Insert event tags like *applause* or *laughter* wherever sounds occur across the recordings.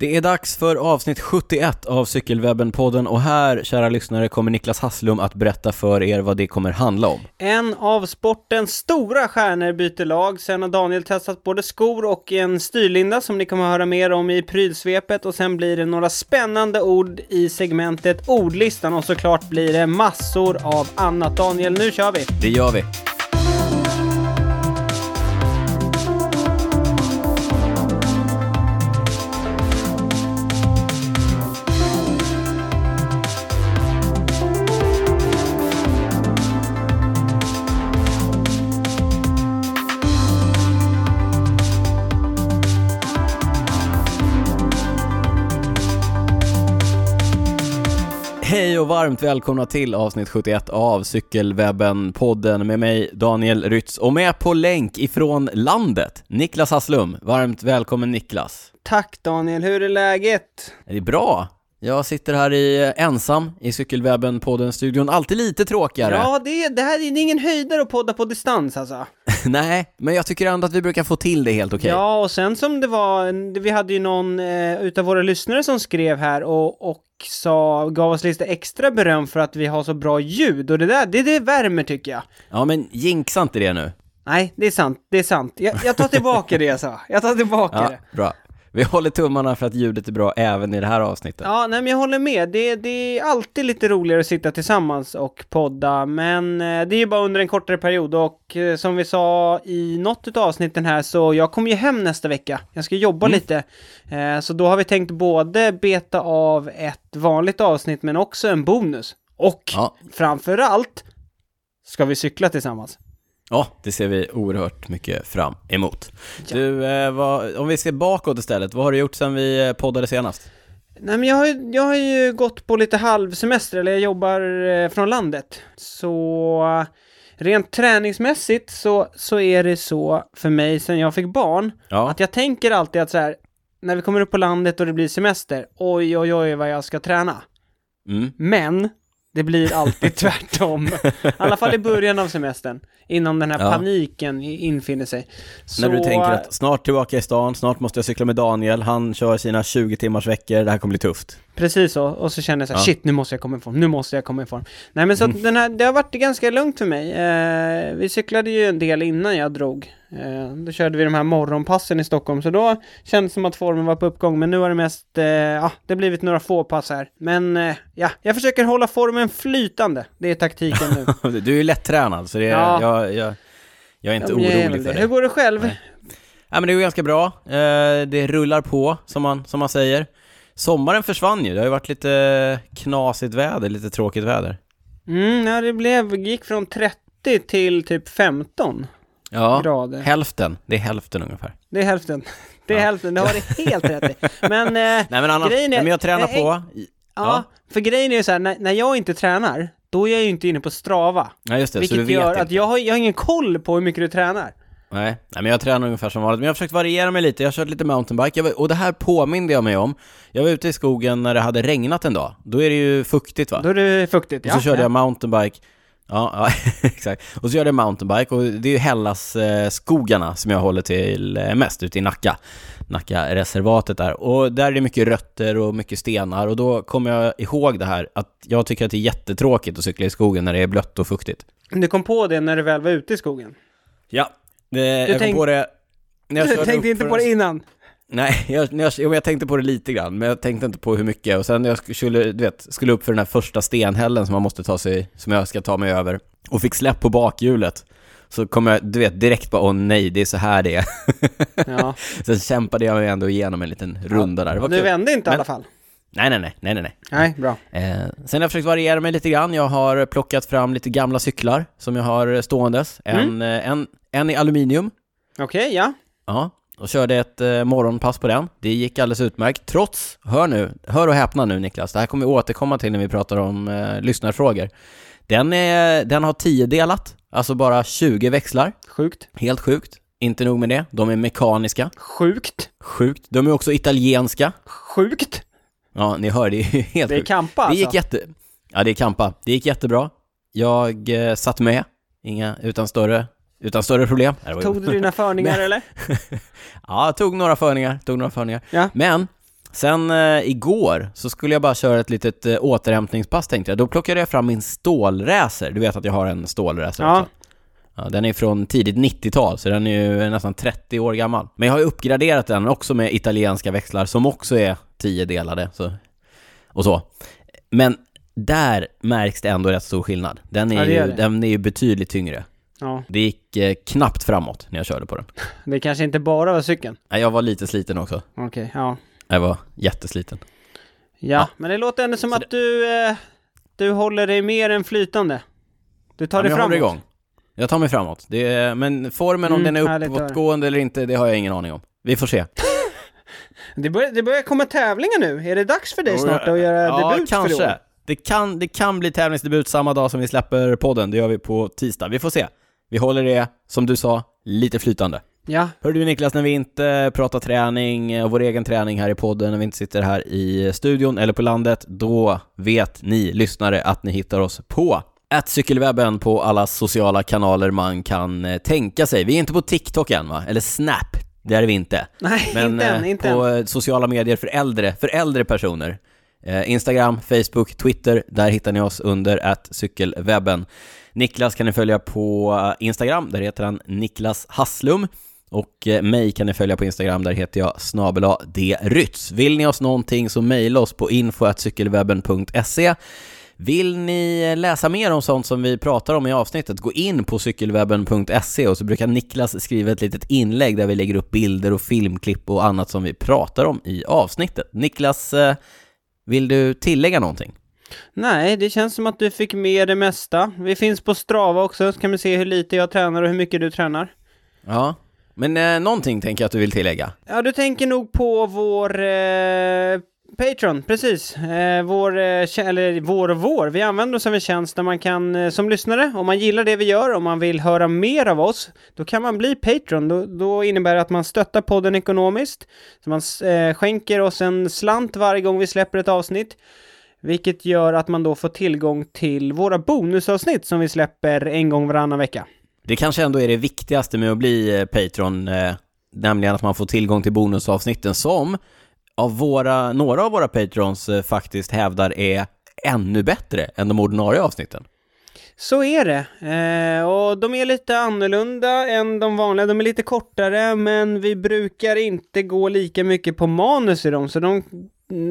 Det är dags för avsnitt 71 av Cykelwebben-podden och här, kära lyssnare, kommer Niklas Hasslum att berätta för er vad det kommer handla om. En av sportens stora stjärnor byter lag. Sen har Daniel testat både skor och en styrlinda som ni kommer att höra mer om i prylsvepet och sen blir det några spännande ord i segmentet ordlistan och såklart blir det massor av annat. Daniel, nu kör vi! Det gör vi. Hej och varmt välkomna till avsnitt 71 av Cykelwebben-podden med mig Daniel Rytz och med på länk ifrån landet, Niklas Hasslum. Varmt välkommen Niklas. Tack Daniel, hur är läget? Det är bra. Jag sitter här i, ensam i Cykelwebben-podden-studion, alltid lite tråkigare. Ja, det, det här är det är ingen höjdare att podda på distans alltså. *laughs* Nej, men jag tycker ändå att vi brukar få till det helt okej. Ja, och sen som det var, vi hade ju någon eh, utav våra lyssnare som skrev här och, och sa, gav oss lite extra beröm för att vi har så bra ljud och det där, det, det värmer tycker jag. Ja, men jinxa inte det nu. Nej, det är sant, det är sant. Jag, jag tar tillbaka det jag sa. Jag tar tillbaka Ja, det. bra. Vi håller tummarna för att ljudet är bra även i det här avsnittet. Ja, nej men jag håller med. Det, det är alltid lite roligare att sitta tillsammans och podda, men eh, det är ju bara under en kortare period och eh, som vi sa i något av avsnitten här så jag kommer ju hem nästa vecka. Jag ska jobba Mm. lite. Eh, så då har vi tänkt både beta av ett vanligt avsnitt men också en bonus. Och Ja. framför allt ska vi cykla tillsammans. Ja, det ser vi oerhört mycket fram emot. Du, eh, vad, om vi ser bakåt istället, vad har du gjort sedan vi eh, poddade senast? Nej men jag har, jag har ju gått på lite halvsemester, eller jag jobbar eh, från landet. Så rent träningsmässigt så, så är det så för mig sen jag fick barn, Ja, att jag tänker alltid att så här, när vi kommer upp på landet och det blir semester, oj oj oj vad jag ska träna. mm. Men det blir alltid *laughs* tvärtom. I alla fall i början av semestern, innan den här Ja. paniken infinner sig. När du Så- tänker att snart tillbaka i stan, snart måste jag cykla med Daniel, han kör sina 20 timmars veckor, det här kommer bli tufft. Precis så, och så känner jag så här, Ja. shit nu måste jag komma i form, nu måste jag komma i form. Nej men så att den här, det har varit ganska lugnt för mig. Eh, vi cyklade ju en del innan jag drog. Eh, då körde vi de här morgonpassen i Stockholm, så då kändes det som att formen var på uppgång. Men nu har det mest, eh, ja, det har blivit några få pass här. Men eh, ja, jag försöker hålla formen flytande. Det är taktiken nu. *laughs* Du är ju lättränad, så det är, Ja. jag, jag, jag är inte Ja, orolig för det. det. Hur går det själv? Nej. Ja, men det går ganska bra. Eh, det rullar på, som man, som man säger. Sommaren försvann ju, det har ju varit lite knasigt väder, lite tråkigt väder. Mm, ja, det blev, gick från 30 till typ 15 Ja, grader. hälften. Det är hälften ungefär. Det är hälften. Det är Ja. hälften, det har du helt rätt i. Men, eh, *laughs* Nej men annars, Grejen är- nej, men jag tränar Nej, på. Ja, Ja. för grejen är ju så här, när, när jag inte tränar, då är jag ju inte inne på Strava. Ja just det, så vilket du vet gör inte. att jag har, jag har ingen koll på hur mycket du tränar. Nej, nej, men jag tränar ungefär som vanligt. Men jag har försökt variera mig lite. Jag har kört lite mountainbike. Var, och det här påminde jag mig om. Jag var ute i skogen när det hade regnat en dag. Då är det ju fuktigt va? Då är det fuktigt. och så ja, körde ja. jag mountainbike. Ja, ja *laughs* exakt. Och så körde jag mountainbike och det är ju Hellas eh, skogarna som jag håller till eh, mest, ute i Nacka. Nacka-reservatet där. Och där är det mycket rötter och mycket stenar. Och då kommer jag ihåg det här att jag tycker att det är jättetråkigt att cykla i skogen när det är blött och fuktigt. Du kom på det när du väl var ute i skogen. Ja, det, jag tänk- på det... När jag *laughs* Du tänkte inte på det innan. Nej, jag, jag, jo, jag tänkte på det lite grann, men jag tänkte inte på hur mycket. Och sen när jag skulle, du vet, skulle upp för den här första stenhällen som man måste ta sig, som jag ska ta mig över, och fick släpp på bakhjulet, så kom jag, du vet, direkt bara åh nej, det är så här det är. Ja. *laughs* Sen kämpade jag mig ändå igenom en liten runda där. Det var Du kul. vände inte i Men- alla fall. Nej, nej, nej, nej, nej, nej. Bra. Eh, sen har jag försökt variera mig lite grann. Jag har plockat fram lite gamla cyklar som jag har ståendes. En, Mm. eh, en, en i aluminium, Okej, ja. Ja, och körde ett eh, morgonpass på den. Det gick alldeles utmärkt, trots, hör nu, hör och häpna nu Niklas, det här kommer vi återkomma till när vi pratar om eh, lyssnarfrågor. Den, är, den har 10 delat, alltså bara 20 växlar, Sjukt. helt sjukt. Inte nog med det, de är mekaniska, Sjukt. sjukt. De är också italienska. Sjukt. Ja, ni hör, det är ju *laughs* helt Det är sjukt. kampa Det alltså. gick jätte... Ja, det är kampa. Det gick jättebra. Jag eh, satt med, inga, utan större, utan större problem. Nej, det var ju- Tog du dina förningar *laughs* eller? *laughs* Ja, jag tog några förningar, tog några förningar. Ja. Men Sen eh, igår så skulle jag bara köra ett litet eh, återhämtningspass tänkte jag. Då plockade jag fram min stålräser. Du vet att jag har en stålräser Ja. också. Ja, den är från tidigt 90-tal, så den är ju nästan 30 år gammal. Men jag har ju uppgraderat den också med italienska växlar som också är 10 delade. Så, och så. Men där märks det ändå rätt stor skillnad. Den är, Ja, det ju, det. den är ju betydligt tyngre. Ja, Det gick eh, knappt framåt när jag körde på den. det kanske inte bara var cykeln. Nej, jag var lite sliten också. Okej, ja. Jag var jättesliten. ja. Ja. men det låter ändå som Så att du, eh, du håller dig mer än flytande. Du tar Ja, dig men jag framåt. håller igång. Jag tar mig framåt. Det är, men formen, om Mm, den är uppåtgående eller inte, det har jag ingen aning om. Vi får se. *laughs* Det, börjar, det börjar komma tävlingar nu. Är det dags för dig snart att göra ja, debut för i år? kanske. Det kan, det kan bli tävlingsdebut samma dag som vi släpper podden. Det gör vi på tisdag. Vi får se. Vi håller det, som du sa, lite flytande. Ja, Hör du Niklas, när vi inte pratar träning, eh, vår egen träning här i podden, när vi inte sitter här i studion eller på landet, då vet ni lyssnare att ni hittar oss på att cykelwebben på alla sociala kanaler man kan eh, tänka sig. Vi är inte på TikTok än va? Eller Snap, det är vi inte. *laughs* nej, Men inte än, eh, inte på än. eh, sociala medier för äldre, för äldre personer. Instagram, Facebook, Twitter, där hittar ni oss under att cykelwebben. Niklas kan ni följa på Instagram, där heter han Niklas Hasslum. Och mig kan ni följa på Instagram, där heter jag snabela drytz. Vill ni oss någonting så mejla oss på info.cykelwebben.se. Vill ni läsa mer om sånt som vi pratar om i avsnittet, gå in på cykelwebben.se och så brukar Niklas skriva ett litet inlägg där vi lägger upp bilder och filmklipp och annat som vi pratar om i avsnittet. Niklas, eh, vill du tillägga någonting? Nej, det känns som att du fick med det mesta. Vi finns på Strava också, så kan vi se hur lite jag tränar och hur mycket du tränar. Ja, men eh, någonting tänker jag att du vill tillägga. Ja, du tänker nog på vår eh, Patreon, precis. Eh, vår, eh, eller vår och vår. Vi använder oss av en tjänst där man kan, eh, som lyssnare, om man gillar det vi gör, om man vill höra mer av oss, då kan man bli Patreon. Då, då innebär det att man stöttar podden ekonomiskt. Så man eh, skänker oss en slant varje gång vi släpper ett avsnitt. Vilket gör att man då får tillgång till våra bonusavsnitt som vi släpper en gång varannan vecka. Det kanske ändå är det viktigaste med att bli eh, Patreon, eh, nämligen att man får tillgång till bonusavsnitten som av våra, några av våra Patrons eh, faktiskt hävdar är ännu bättre än de ordinarie avsnitten. Så är det. Eh, och de är lite annorlunda än de vanliga. De är lite kortare, men vi brukar inte gå lika mycket på manus i dem, så de...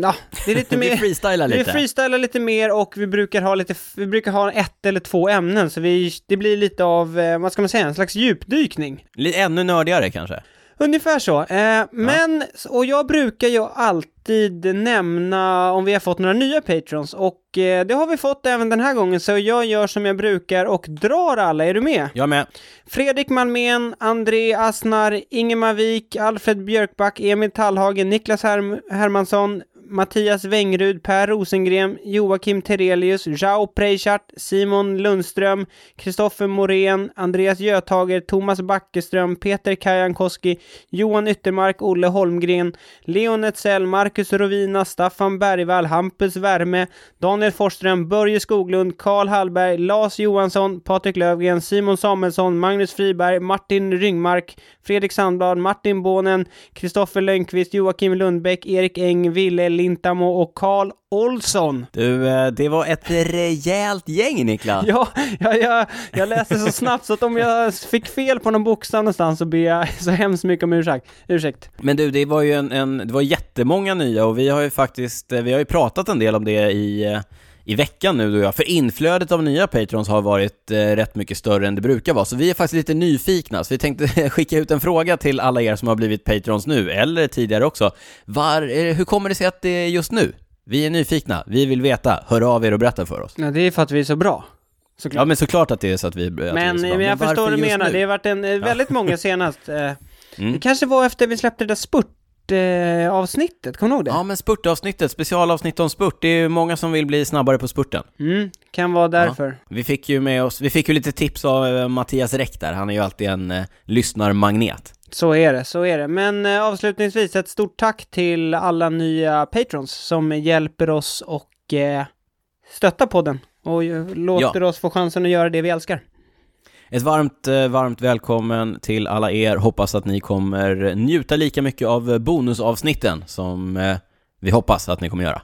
Ja, det är lite *laughs* Vi mer... freestylar Vi lite. freestylar lite mer och vi brukar ha lite, vi brukar ha ett eller två ämnen, så vi, det blir lite av, eh, vad ska man säga, en slags djupdykning. Ännu nördigare kanske. Ungefär så. Eh, men, och jag brukar ju alltid nämna om vi har fått några nya patrons och eh, det har vi fått även den här gången så jag gör som jag brukar och drar alla, är du med? Jag med. Fredrik Malmén, André Asnar, Ingemar Wik, Alfred Björkback, Emil Tallhagen, Niklas Herm- Hermansson, Mattias Wengrud, Per Rosengren, Joakim Terelius, Jao Preichardt, Simon Lundström, Kristoffer Morén, Andreas Götager, Thomas Backeström, Peter Kajankoski, Johan Yttermark, Olle Holmgren, Leon Etzell, Marcus Rovina, Staffan Bergvall, Hampus Värme, Daniel Forsström, Börje Skoglund, Karl Hallberg, Lars Johansson, Patrik Lövgren, Simon Samuelsson, Magnus Friberg, Martin Ryngmark, Fredrik Sandblad, Martin Bånen, Kristoffer Lönnqvist, Joakim Lundbäck, Erik Eng, Ville Lintamo och Karl Olsson. Du, eh, det var ett rejält gäng Niklas. *laughs* Ja, ja, ja, jag läste så snabbt så att om jag fick fel på någon bokstav någonstans så ber jag så hemskt mycket om ursäkt. ursäkt. Men du, det var ju en, en, det var jättemånga nya och vi har ju faktiskt, eh, vi har ju pratat en del om det i, eh, i veckan nu du och jag, för inflödet av nya patrons har varit eh, rätt mycket större än det brukar vara, så vi är faktiskt lite nyfikna, så vi tänkte *laughs* skicka ut en fråga till alla er som har blivit patrons nu, eller tidigare också. Var, eh, hur kommer det sig att det är just nu? Vi är nyfikna, vi vill veta, hör av er och berätta för oss. Ja, det är för att vi är så bra. Såklart. Ja men såklart att det är så att vi... Att vi men, så bra. men jag förstår vad du menar, nu? det har varit en, eh, väldigt många senast. Eh, *laughs* Mm. Det kanske var efter vi släppte det där spurt eh, avsnittet, kommer du ihåg det? Ja men spurtavsnittet, specialavsnitt om spurt, det är ju många som vill bli snabbare på spurten. Mm, kan vara därför. Vi fick ju med oss, vi fick ju lite tips av eh, Mattias Räck där, han är ju alltid en eh, lyssnarmagnet. Så är det, så är det. Men eh, avslutningsvis, ett stort tack till alla nya patrons som hjälper oss och eh, stöttar podden och eh, låter oss få chansen att göra det vi älskar. Ett varmt, eh, varmt välkommen till alla er, hoppas att ni kommer njuta lika mycket av eh, bonusavsnitten som eh, vi hoppas att ni kommer göra.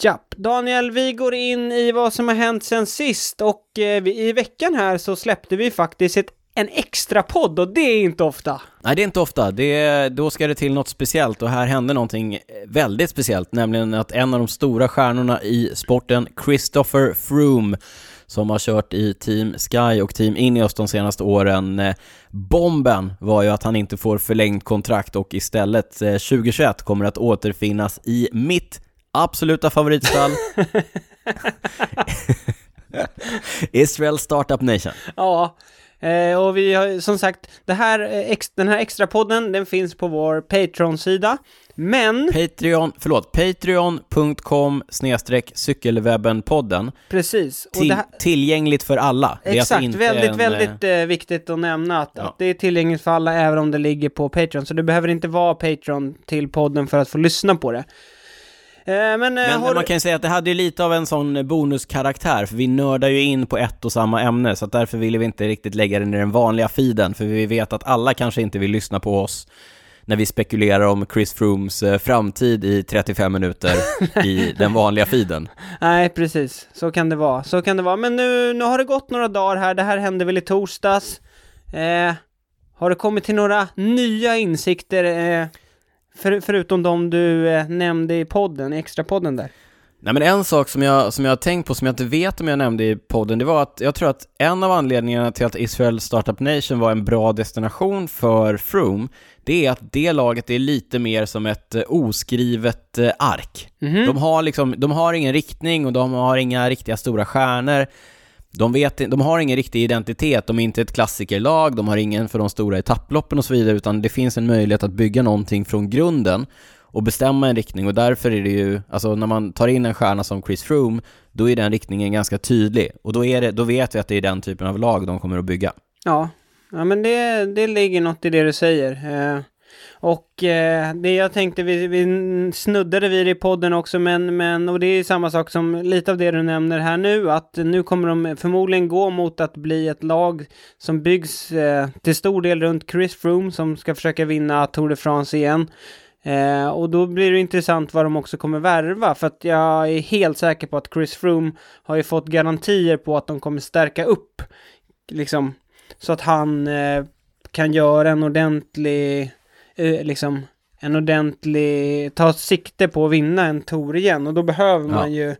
Japp, Daniel, vi går in i vad som har hänt sen sist och i veckan här så släppte vi faktiskt ett, en extra podd och det är inte ofta. Nej, det är inte ofta. Det, då ska det till något speciellt och här hände någonting väldigt speciellt, nämligen att en av de stora stjärnorna i sporten, Christopher Froome, som har kört i Team Sky och Team Ineos de senaste åren. Eh, bomben var ju att han inte får förlängt kontrakt och istället eh, 2021 kommer att återfinnas i mitt absoluta favoritstall. *laughs* Israel Startup Nation. Ja, eh, och vi har som sagt, det här, den här extra podden den finns på vår Patreon-sida. Men... Patreon, förlåt, patreon.com snedstreck cykelwebbenpodden. Precis. Till, här... Tillgängligt för alla. Alltså Exakt, alltså väldigt, en... väldigt eh, viktigt att nämna att, ja. att, det är tillgängligt för alla även om det ligger på Patreon. Så det behöver inte vara Patreon till podden för att få lyssna på det. Eh, men, eh, men har... man kan ju säga att det hade ju lite av en sån bonuskaraktär, för vi nördar ju in på ett och samma ämne, så därför ville vi inte riktigt lägga den i den vanliga feeden, för vi vet att alla kanske inte vill lyssna på oss när vi spekulerar om Chris Frooms eh, framtid i 35 minuter i *laughs* den vanliga feeden. Nej, precis. Så kan det vara. Så kan det vara. Men nu, nu har det gått några dagar här. Det här hände väl i torsdags. Eh, har det kommit till några nya insikter, eh, för, förutom de du eh, nämnde i podden, i extra podden där? Nej men en sak som jag, som jag har tänkt på, som jag inte vet om jag nämnde i podden, det var att jag tror att en av anledningarna till att Israel Startup Nation var en bra destination för Froome, det är att det laget är lite mer som ett eh, oskrivet eh, ark. Mm -hmm. De har liksom, de har ingen riktning och de har inga riktiga stora stjärnor. De, vet, de har ingen riktig identitet, de är inte ett klassikerlag, de har ingen för de stora etapploppen och så vidare, utan det finns en möjlighet att bygga någonting från grunden och bestämma en riktning och därför är det ju, alltså när man tar in en stjärna som Chris Froome, då är den riktningen ganska tydlig och då, är det, då vet vi att det är den typen av lag de kommer att bygga. Ja, ja men det, det ligger något i det du säger. Eh, och eh, det jag tänkte, vi, vi snuddade vid det i podden också, men, men och det är samma sak som lite av det du nämner här nu, att nu kommer de förmodligen gå mot att bli ett lag som byggs eh, till stor del runt Chris Froome som ska försöka vinna Tour de France igen. Eh, och då blir det intressant vad de också kommer värva, för att jag är helt säker på att Chris Froome har ju fått garantier på att de kommer stärka upp, liksom, så att han eh, kan göra en ordentlig, eh, liksom, en ordentlig, ta sikte på att vinna en tour igen och då behöver man ju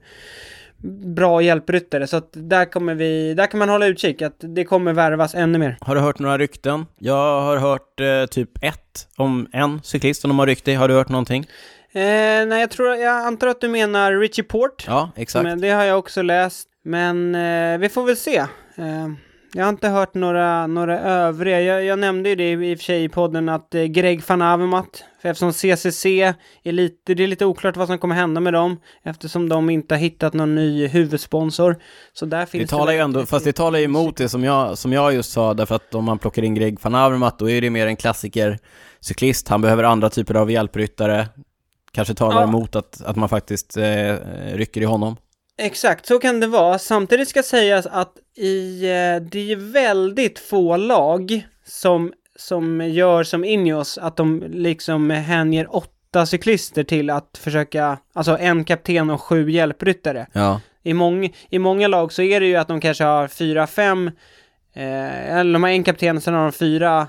bra hjälpryttare. Så att där kommer vi, där kan man hålla utkik att det kommer värvas ännu mer. Har du hört några rykten? Jag har hört eh, typ ett om en cyklist som de har ryckt dig. Har du hört någonting? Eh, nej, jag tror, jag antar att du menar Richie Port. Ja, exakt. Men det har jag också läst. Men eh, vi får väl se. Jag har inte hört några, några övriga. Jag, jag nämnde ju det i och för sig i podden att eh, Greg van Avermaet, för eftersom CCC är lite, det är lite oklart vad som kommer hända med dem, eftersom de inte har hittat någon ny huvudsponsor. Så där finns det talar ju ändå, fast det talar ju emot det som jag, som jag just sa, därför att om man plockar in Greg van Avermaet, då är det mer en klassiker cyklist. Han behöver andra typer av hjälpryttare. Kanske talar ja. emot att, att man faktiskt eh, rycker i honom. Exakt, så kan det vara. Samtidigt ska sägas att i, eh, det är väldigt få lag som, som gör som Ineos, att de liksom hänger åtta cyklister till att försöka, alltså en kapten och sju hjälpryttare. Ja. I, mång, I många lag så är det ju att de kanske har fyra, fem, eh, eller de har en kapten, sen har de fyra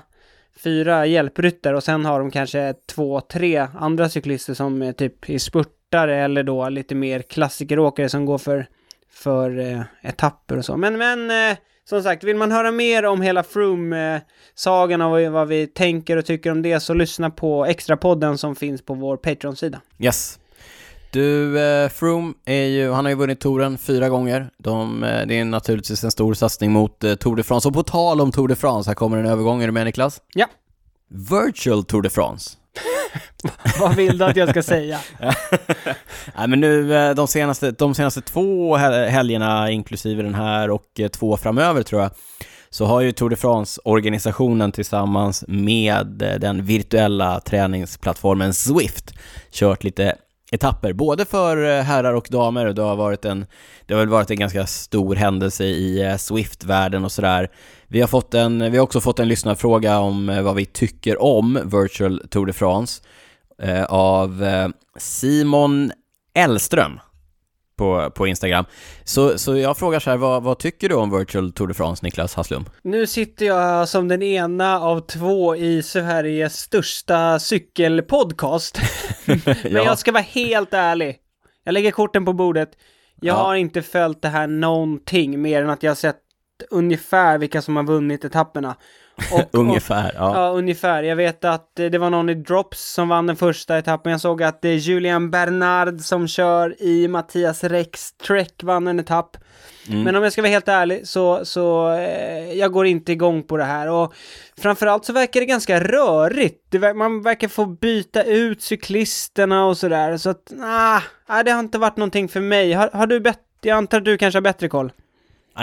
fyra hjälpryttare och sen har de kanske två, tre andra cyklister som är typ i spurt kortare eller då lite mer klassikeråkare som går för, för eh, etapper och så. Men, men eh, som sagt, vill man höra mer om hela Froome-sagan och vad vi tänker och tycker om det så lyssna på extrapodden som finns på vår Patreon-sida. Yes. Du, eh, Froome är ju, han har ju vunnit touren fyra gånger. De, eh, det är naturligtvis en stor satsning mot eh, Tour de France. Och på tal om Tour de France, här kommer en övergång, är du med Niklas? Ja. Virtual Tour de France. Vad vill du att jag ska säga? *laughs* Nej men nu eh, de senaste, de senaste två helgerna, inklusive den här och eh, två framöver tror jag, så har ju Tour de France-organisationen tillsammans med eh, den virtuella träningsplattformen Swift kört lite etapper, både för eh, herrar och damer. Det har varit en, det har väl varit en ganska stor händelse i eh, Swift-världen och sådär. Vi har, fått en, vi har också fått en lyssnarfråga om eh, vad vi tycker om Virtual Tour de France. eh, av Simon Ellström på, på Instagram. Så, så jag frågar så här, vad, vad tycker du om Virtual Tour de France, Niklas Hasslum? Nu sitter jag som den ena av två i Sveriges största cykelpodcast. *laughs* Men Ja. jag ska vara helt ärlig. Jag lägger korten på bordet. Jag Ja. har inte följt det här någonting mer än att jag har sett ungefär vilka som har vunnit etapperna. *laughs* Och, och, Ungefär, ja. Ja, ungefär. Jag vet att eh, det var någon i Drops som vann den första etappen. Jag såg att det är Julian Bernard som kör i Mattias Rex Trek vann en etapp. Mm. Men om jag ska vara helt ärlig så, så eh, jag går inte igång på det här. Och framförallt så verkar det ganska rörigt. Det, man verkar få byta ut cyklisterna och sådär. Så att, nej, det har inte varit någonting för mig. Har, har du bett, jag antar att du kanske har bättre koll?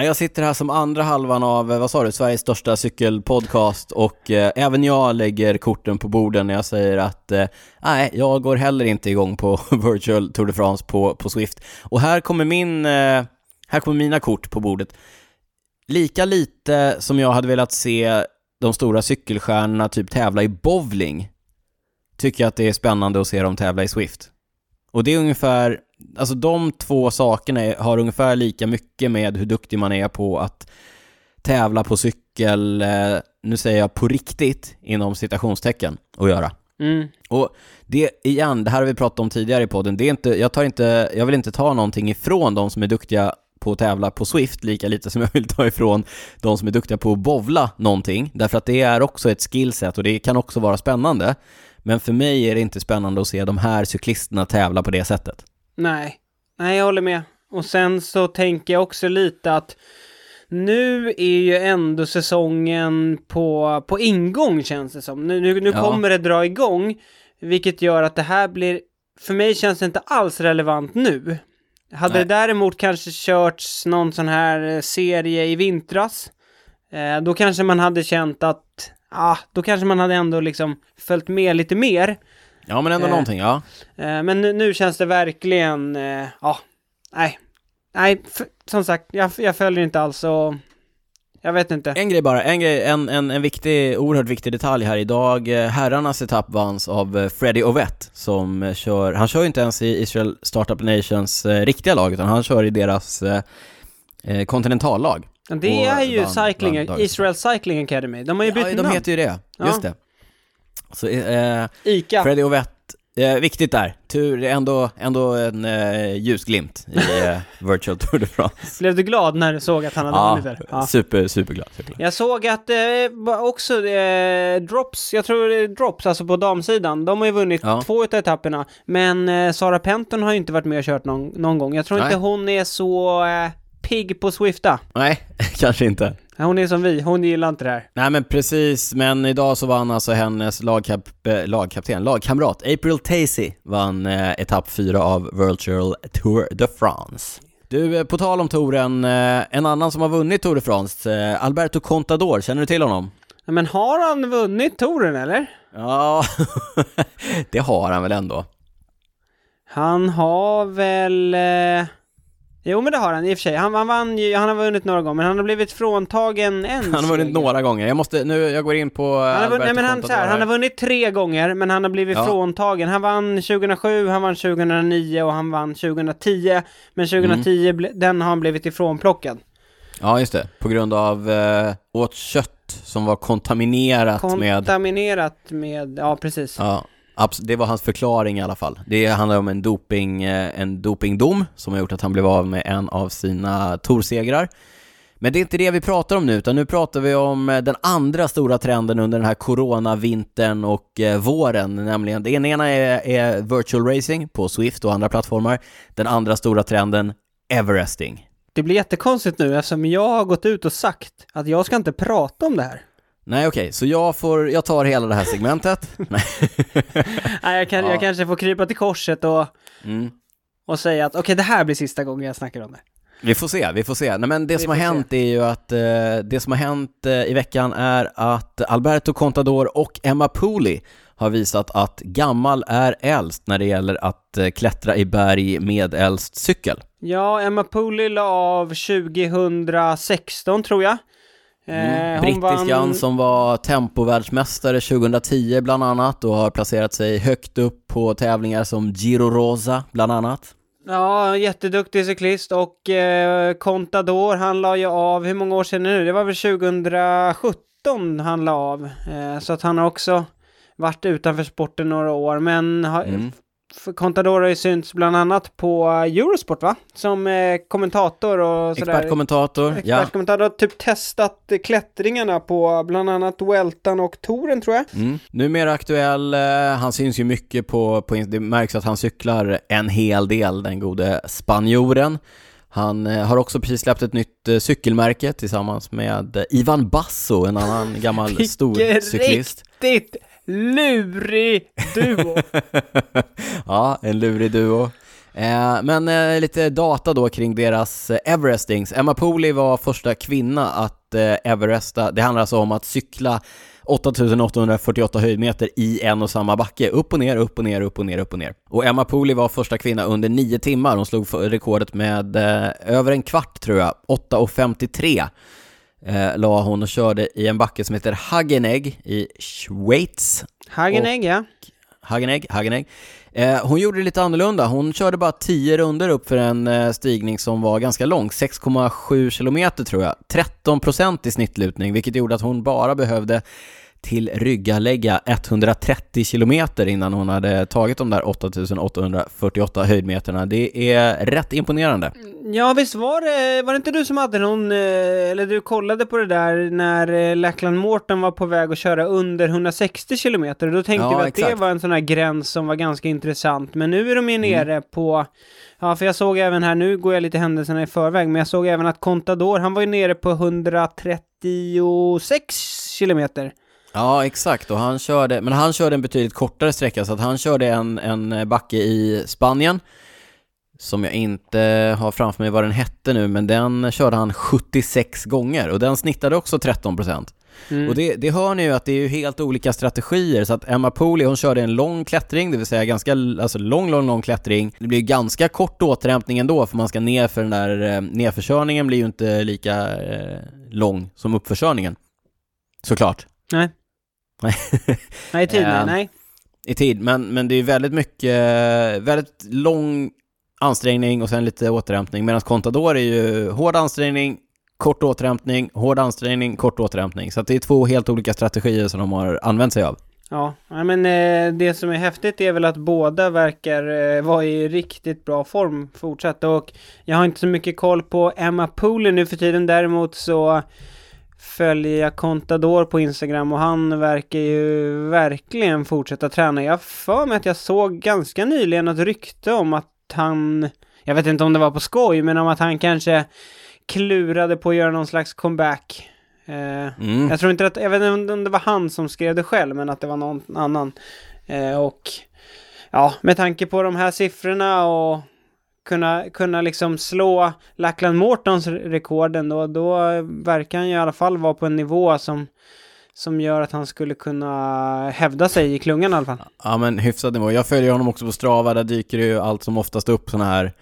Jag sitter här som andra halvan av, eh, vad sa du, Sveriges största cykelpodcast och eh, även jag lägger korten på borden när jag säger att eh, nej, jag går heller inte igång på *laughs* Virtual Tour de France på, på Swift. Och här kommer min, eh, här kommer mina kort på bordet. Lika lite som jag hade velat se de stora cykelstjärnorna typ tävla i bowling, tycker jag att det är spännande att se dem tävla i Swift. Och det är ungefär, alltså de två sakerna är, har ungefär lika mycket med hur duktig man är på att tävla på cykel, eh, nu säger jag på riktigt, inom citationstecken, att göra. Mm. Och det, igen, det här har vi pratat om tidigare i podden, det är inte, jag tar inte, jag vill inte ta någonting ifrån de som är duktiga på att tävla på Swift, lika lite som jag vill ta ifrån de som är duktiga på att bovla någonting, därför att det är också ett skillset och det kan också vara spännande. Men för mig är det inte spännande att se de här cyklisterna tävla på det sättet. Nej, nej jag håller med. Och sen så tänker jag också lite att nu är ju ändå säsongen på, på ingång känns det som. Nu, nu, nu Ja. kommer det dra igång, vilket gör att det här blir, för mig känns det inte alls relevant nu. Hade Nej. det däremot kanske körts någon sån här eh, serie i vintras, eh, då kanske man hade känt att, ah, då kanske man hade ändå liksom följt med lite mer. Ja, men ändå Eh, någonting, ja. Eh, Men nu, nu känns det verkligen, eh, ja, nej. Nej, som sagt, jag, jag följer inte alls och jag vet inte. En grej bara, en grej, en, en, en viktig, oerhört viktig detalj här idag. Eh, Herrarnas etapp vanns av eh, Freddie Ovett som eh, kör, han kör ju inte ens i Israel Startup Nations riktiga lag utan han kör i deras kontinentallag. Det är ju vann- cycling, vann dagens Israel Cycling Academy. De har ju bytt Ja, de namn. heter ju det, Ja. just det. Så eh, Ica. Freddie Ovett, eh, viktigt där. Tur, ändå, ändå en eh, ljusglimt i eh, Virtual Tour de France. Blev du glad när du såg att han hade vunnit där? Ja. super, superglad. superglad. Jag såg att eh, också eh, Drops, jag tror det är Drops, alltså på damsidan, de har ju vunnit Ja. två utav etapperna. Men eh, Sara Penton har ju inte varit med och kört någon, någon gång. Jag tror inte Nej. hon är så eh, pigg på Swifta. Nej, *laughs* kanske inte. Hon är som vi, hon gillar inte det här. Nej men precis, men idag så vann alltså hennes lagkap eh, lagkapten, lagkamrat, April Tacy vann eh, etapp 4 av Virtual Tour de France. Du, eh, på tal om touren, eh, en annan som har vunnit Tour de France, eh, Alberto Contador, känner du till honom? Men har han vunnit touren eller? Ja, *laughs* det har han väl ändå. Han har väl... Eh... Jo men det har han i och för sig. Han, han vann ju, han har vunnit några gånger men han har blivit fråntagen en Han har vunnit några gånger. Jag måste, nu, jag går in på Han har, vunnit, nej, men han, så här, han har vunnit tre gånger men han har blivit Ja. fråntagen. Han vann 2007, han vann 2009 och han vann 2010. Men 2010, Mm. den har han blivit ifrånplockad. Ja, just det. På grund av eh, åt kött som var kontaminerat med Kontaminerat med, ja precis. Ja, det var hans förklaring i alla fall. Det handlar om en, doping, eh, en dopingdom som har gjort att han blev av med en av sina torsegrar. Men det är inte det vi pratar om nu, utan nu pratar vi om eh, den andra stora trenden under den här coronavintern och eh, våren, nämligen den ena är, är virtual racing på Swift och andra plattformar. Den andra stora trenden, Everesting. Det blir jättekonstigt nu eftersom jag har gått ut och sagt att jag ska inte prata om det här. Nej okej, så jag får, jag tar hela det här segmentet. *laughs* Nej. Nej, jag, kan, Ja. jag kanske får krypa till korset och, Mm. och säga att okej, det här blir sista gången jag snackar om det. Vi får se, vi får se. Nej, men det Vi som har får se. hänt är ju att, eh, det som har hänt eh, i veckan är att Alberto Contador och Emma Pooley har visat att gammal är äldst när det gäller att eh, klättra i berg med äldst cykel. Ja, Emma Pooley la av 2016 tror jag. Mm. Brittiskan vann... som var tempovärldsmästare 2010 bland annat och har placerat sig högt upp på tävlingar som Giro Rosa bland annat. Ja, jätteduktig cyklist och eh, Contador, han la ju av, hur många år sedan nu? Det var väl 2017 han la av. Eh, så att han har också varit utanför sporten några år, men har, mm. Contador har ju synts bland annat på Eurosport va? Som eh, kommentator och sådär. Expertkommentator, Expertkommentator, ja. har typ testat klättringarna på bland annat Weltan och Toren tror jag. Mm. Numera aktuell, eh, han syns ju mycket på, på, det märks att han cyklar en hel del, den gode spanjoren. Han eh, har också precis släppt ett nytt eh, cykelmärke tillsammans med Ivan Basso, en annan gammal *laughs* stor cyklist. Riktigt lurig duo! *laughs* ja, en lurig duo. Eh, men eh, lite data då kring deras eh, Everestings. Emma Pooley var första kvinna att eh, Everesta. Det handlar alltså om att cykla 8848 höjdmeter i en och samma backe. Upp och ner, upp och ner, upp och ner, upp och ner. Och Emma Pooley var första kvinna under nio timmar. Hon slog rekordet med eh, över en kvart tror jag, 8.53 eh, la hon och körde i en backe som heter Hagenegg i Schweiz. Hagenegg, ja. Hagenegg, Hagenegg. Eh, hon gjorde det lite annorlunda. Hon körde bara 10 runder upp för en eh, stigning som var ganska lång, 6,7 kilometer tror jag. 13% i snittlutning, vilket gjorde att hon bara behövde till ryggalägga 130 kilometer innan hon hade tagit de där 8848 höjdmeterna. Det är rätt imponerande. Ja, visst var det, var det inte du som hade någon, eh, eller du kollade på det där när eh, Lackland Morton var på väg att köra under 160 kilometer. Då tänkte ja, vi att exakt. det var en sån här gräns som var ganska intressant. Men nu är de ju mm. nere mm. på, ja, för jag såg även här, nu går jag lite händelserna i förväg, men jag såg även att Contador, han var ju nere på 136 kilometer. Ja, exakt. Och han körde, men han körde en betydligt kortare sträcka, så att han körde en, en backe i Spanien, som jag inte har framför mig vad den hette nu, men den körde han 76 gånger och den snittade också 13%. Mm. Och det, det hör ni ju att det är ju helt olika strategier, så att Emma Pooley hon körde en lång klättring, det vill säga ganska, alltså lång, lång, lång klättring. Det blir ganska kort återhämtning ändå, för man ska ner för den där, eh, nedförkörningen blir ju inte lika eh, lång som uppförkörningen. Såklart. Nej. Nej, i tid, nej, nej. I tid, men, men det är väldigt mycket, väldigt lång ansträngning och sen lite återhämtning. Medan Contador är ju hård ansträngning, kort återhämtning, hård ansträngning, kort återhämtning. Så det är två helt olika strategier som de har använt sig av. Ja, men eh, det som är häftigt är väl att båda verkar eh, vara i riktigt bra form fortsatt. Och jag har inte så mycket koll på Emma Pooley nu för tiden. Däremot så följer jag Contador på Instagram och han verkar ju verkligen fortsätta träna. Jag för mig att jag såg ganska nyligen ett rykte om att han, jag vet inte om det var på skoj, men om att han kanske klurade på att göra någon slags comeback. Eh, mm. Jag tror inte att, jag vet inte om det var han som skrev det själv, men att det var någon annan. Eh, och ja, med tanke på de här siffrorna och kunna, kunna liksom slå Lackland Mortons rekord ändå, då verkar han ju i alla fall vara på en nivå som som gör att han skulle kunna hävda sig i klungan i alla fall. Ja men hyfsad nivå. Jag följer honom också på Strava, där dyker det ju allt som oftast upp sådana här,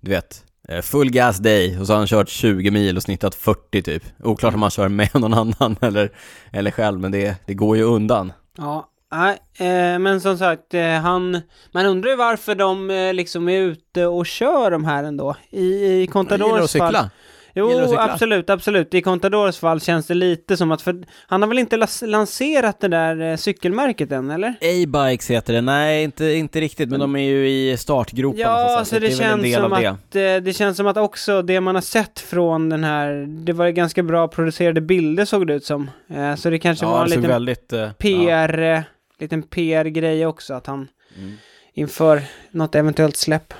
du vet, eh, full gas day och så har han kört 20 mil och snittat 40 typ. Oklart om han kör med någon annan *laughs* eller, eller själv, men det, det går ju undan. Ja, Nej, eh, men som sagt, eh, han... Man undrar ju varför de eh, liksom är ute och kör de här ändå. I, i Contadors fall... Cykla. Jo, absolut, absolut. I Contadors fall känns det lite som att, för han har väl inte lanserat det där cykelmärket än, eller? A-Bikes heter det, nej inte, inte riktigt, men de är ju i startgroparna Ja, så, alltså det, det känns som att, det. det känns som att också det man har sett från den här, det var ganska bra producerade bilder såg det ut som. Så det kanske ja, var en liten väldigt, PR, ja. Liten PR-grej också, att han mm. inför något eventuellt släpp.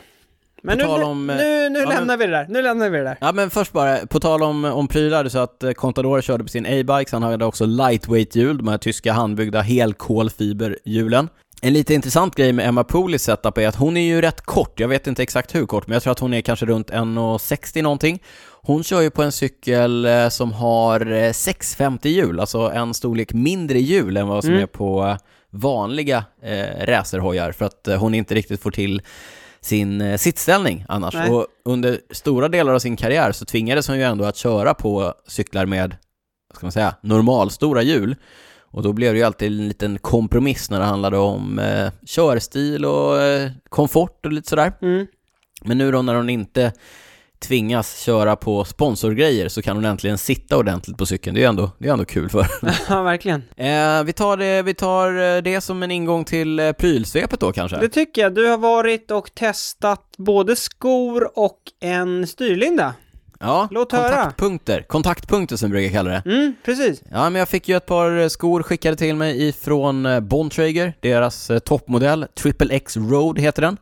Men nu, om, nu, nu ja, lämnar men, vi det där, nu lämnar vi det där. Ja men först bara, på tal om, om prylar, så att eh, Contador körde på sin A-bike, han hade också lightweight-hjul, de här tyska handbyggda helkolfiberhjulen. En lite intressant grej med Emma Pooleys setup är att hon är ju rätt kort, jag vet inte exakt hur kort, men jag tror att hon är kanske runt 1,60 någonting. Hon kör ju på en cykel eh, som har 650 eh, hjul, alltså en storlek mindre hjul än vad som mm. är på vanliga eh, racerhojar, för att hon inte riktigt får till sin eh, sittställning annars. Nej. Och under stora delar av sin karriär så tvingades hon ju ändå att köra på cyklar med vad ska man säga, normalstora hjul. Och då blev det ju alltid en liten kompromiss när det handlade om eh, körstil och eh, komfort och lite sådär. Mm. Men nu då när hon inte tvingas köra på sponsorgrejer så kan hon äntligen sitta ordentligt på cykeln. Det är ju ändå, det är ändå kul för *laughs* ja, verkligen. eh, vi, tar det, vi tar eh, det som en ingång till eh, prylsvepet då kanske? Det tycker jag. Du har varit och testat både skor och en styrlinda. Ja, Låt höra. kontaktpunkter. Kontaktpunkter som vi brukar kalla det. Mm, precis. Ja, men jag fick ju ett par skor skickade till mig ifrån eh, Bontrager, deras eh, toppmodell, Triple X Road heter den.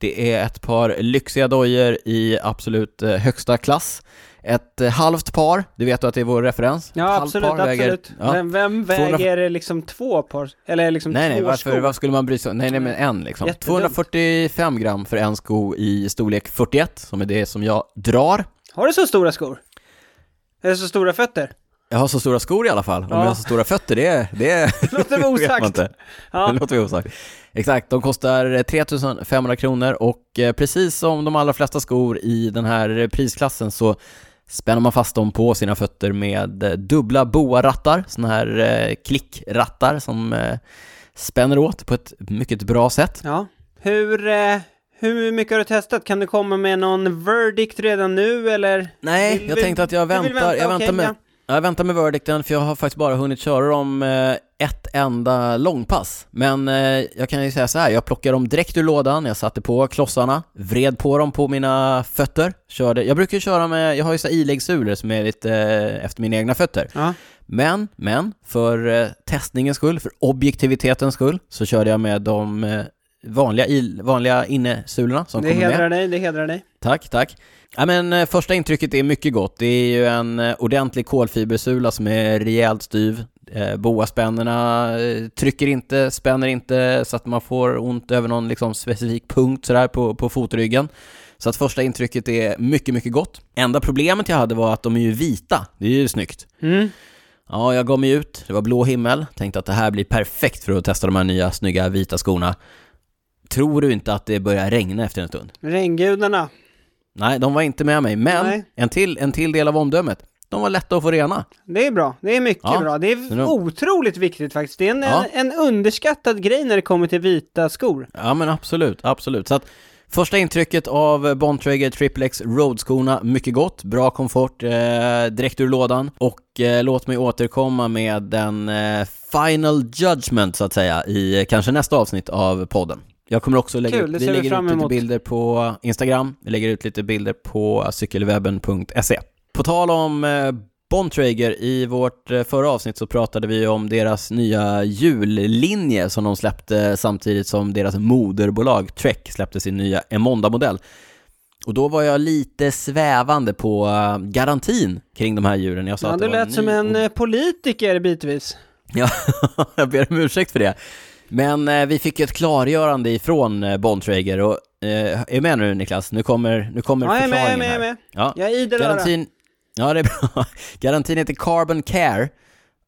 Det är ett par lyxiga dojor i absolut eh, högsta klass. Ett eh, halvt par, du vet du att det är vår referens? Ja, halvt absolut, par väger- absolut. ja. Vem, vem 200 väger liksom två par? Eller liksom Nej, nej, två varför, skor? varför skulle man bry sig? Nej, nej, men en liksom. Jättedumt. 245 gram för en sko i storlek 41, som är det som jag drar. Har du så stora skor? Eller så stora fötter? Jag har så stora skor i alla fall. Om Ja. jag har så stora fötter, det, det *laughs* Låter *laughs* man osagt. Ja. Det låter vi osagt. Exakt, de kostar eh, 3500 kronor och eh, precis som de allra flesta skor i den här prisklassen så spänner man fast dem på sina fötter med eh, dubbla boarattar, såna här eh, klickrattar som eh, spänner åt på ett mycket bra sätt. Ja. Hur, eh, hur mycket har du testat? Kan du komma med någon verdict redan nu eller? Nej, Vill- jag tänkte att jag väntar, jag okej, väntar med, ja. Ja, Jag väntar med verdicten för jag har faktiskt bara hunnit köra dem eh, ett enda långpass. Men eh, jag kan ju säga så här, jag plockade dem direkt ur lådan, jag satte på klossarna, vred på dem på mina fötter, körde, jag brukar ju köra med, jag har ju så iläggssulor som är lite eh, efter mina egna fötter. Ja. Men, men, för testningens skull, för objektivitetens skull, så körde jag med de vanliga, il, vanliga innesulorna som Det kommer med. hedrar dig, det hedrar dig. Tack, tack. Ja, men eh, första intrycket är mycket gott. Det är ju en eh, ordentlig kolfibersula som är rejält styv. Eh, boaspännerna eh, trycker inte, spänner inte så att man får ont över någon liksom, specifik punkt sådär på, på fotryggen. Så att första intrycket är mycket, mycket gott. Enda problemet jag hade var att de är ju vita. Det är ju snyggt. Mm. Ja, jag gav mig ut. Det var blå himmel. Tänkte att det här blir perfekt för att testa de här nya snygga vita skorna. Tror du inte att det börjar regna efter en stund? Regngudarna. Nej, de var inte med mig. Men Nej. en till, en till del av omdömet. De var lätta att få rena. Det är bra, det är mycket Ja. bra. Det är otroligt viktigt faktiskt. Det är en, Ja. en, en underskattad grej när det kommer till vita skor. Ja, men absolut, absolut. Så att första intrycket av Bontrager Triple X Road-skorna, mycket gott, bra komfort, eh, direkt ur lådan. Och eh, låt mig återkomma med den eh, final judgment, så att säga, i eh, kanske nästa avsnitt av podden. Jag kommer också lägga Kul, ut, vi lägger ut lite bilder på Instagram, vi lägger ut lite bilder på cykelwebben.se. På tal om eh, Bontrager, i vårt eh, förra avsnitt så pratade vi om deras nya jullinje som de släppte samtidigt som deras moderbolag Trek släppte sin nya Emonda-modell. Och då var jag lite svävande på eh, garantin kring de här djuren. Jag sa Ja, att det du lät som en politiker bitvis. Ja, *laughs* jag ber om ursäkt för det. Men eh, vi fick ju ett klargörande ifrån eh, Bontrager och eh, är med nu Niklas? Nu kommer, nu kommer Ja, med, jag är förklaringen med, jag är med. Ja. Jag är idel. Garantin, ja det är bra. *laughs* Garantin heter Carbon Care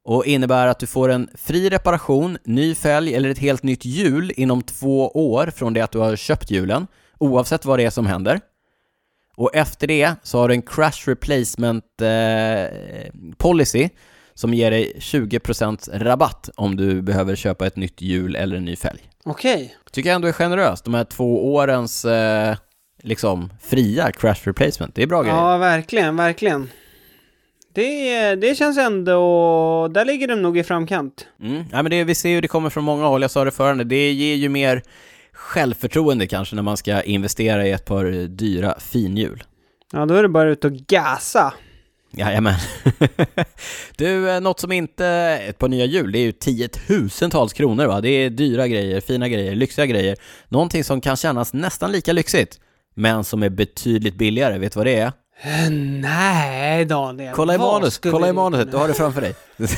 och innebär att du får en fri reparation, ny fälg eller ett helt nytt hjul inom två år från det att du har köpt hjulen, oavsett vad det är som händer. Och efter det så har du en crash replacement eh, policy som ger dig 20% rabatt om du behöver köpa ett nytt hjul eller en ny fälg. Okej. Tycker jag ändå är generöst, de här två årens eh, liksom fria crash replacement. Det är bra grejer. Ja, verkligen, verkligen. Det, det känns ändå, där ligger de nog i framkant. Mm. Ja, men det, vi ser ju det kommer från många håll, jag sa det förrän, det ger ju mer självförtroende kanske när man ska investera i ett par dyra finhjul. Ja, då är det bara ut och gasa. Jajamän. *laughs* du, eh, något som inte, ett par nya hjul, det är ju tiotusentals kronor va? Det är dyra grejer, fina grejer, lyxiga grejer. Någonting som kan kännas nästan lika lyxigt, men som är betydligt billigare, vet du vad det är? Nej, Daniel. Kolla i manus, kolla i manuset, du har det framför dig. *laughs*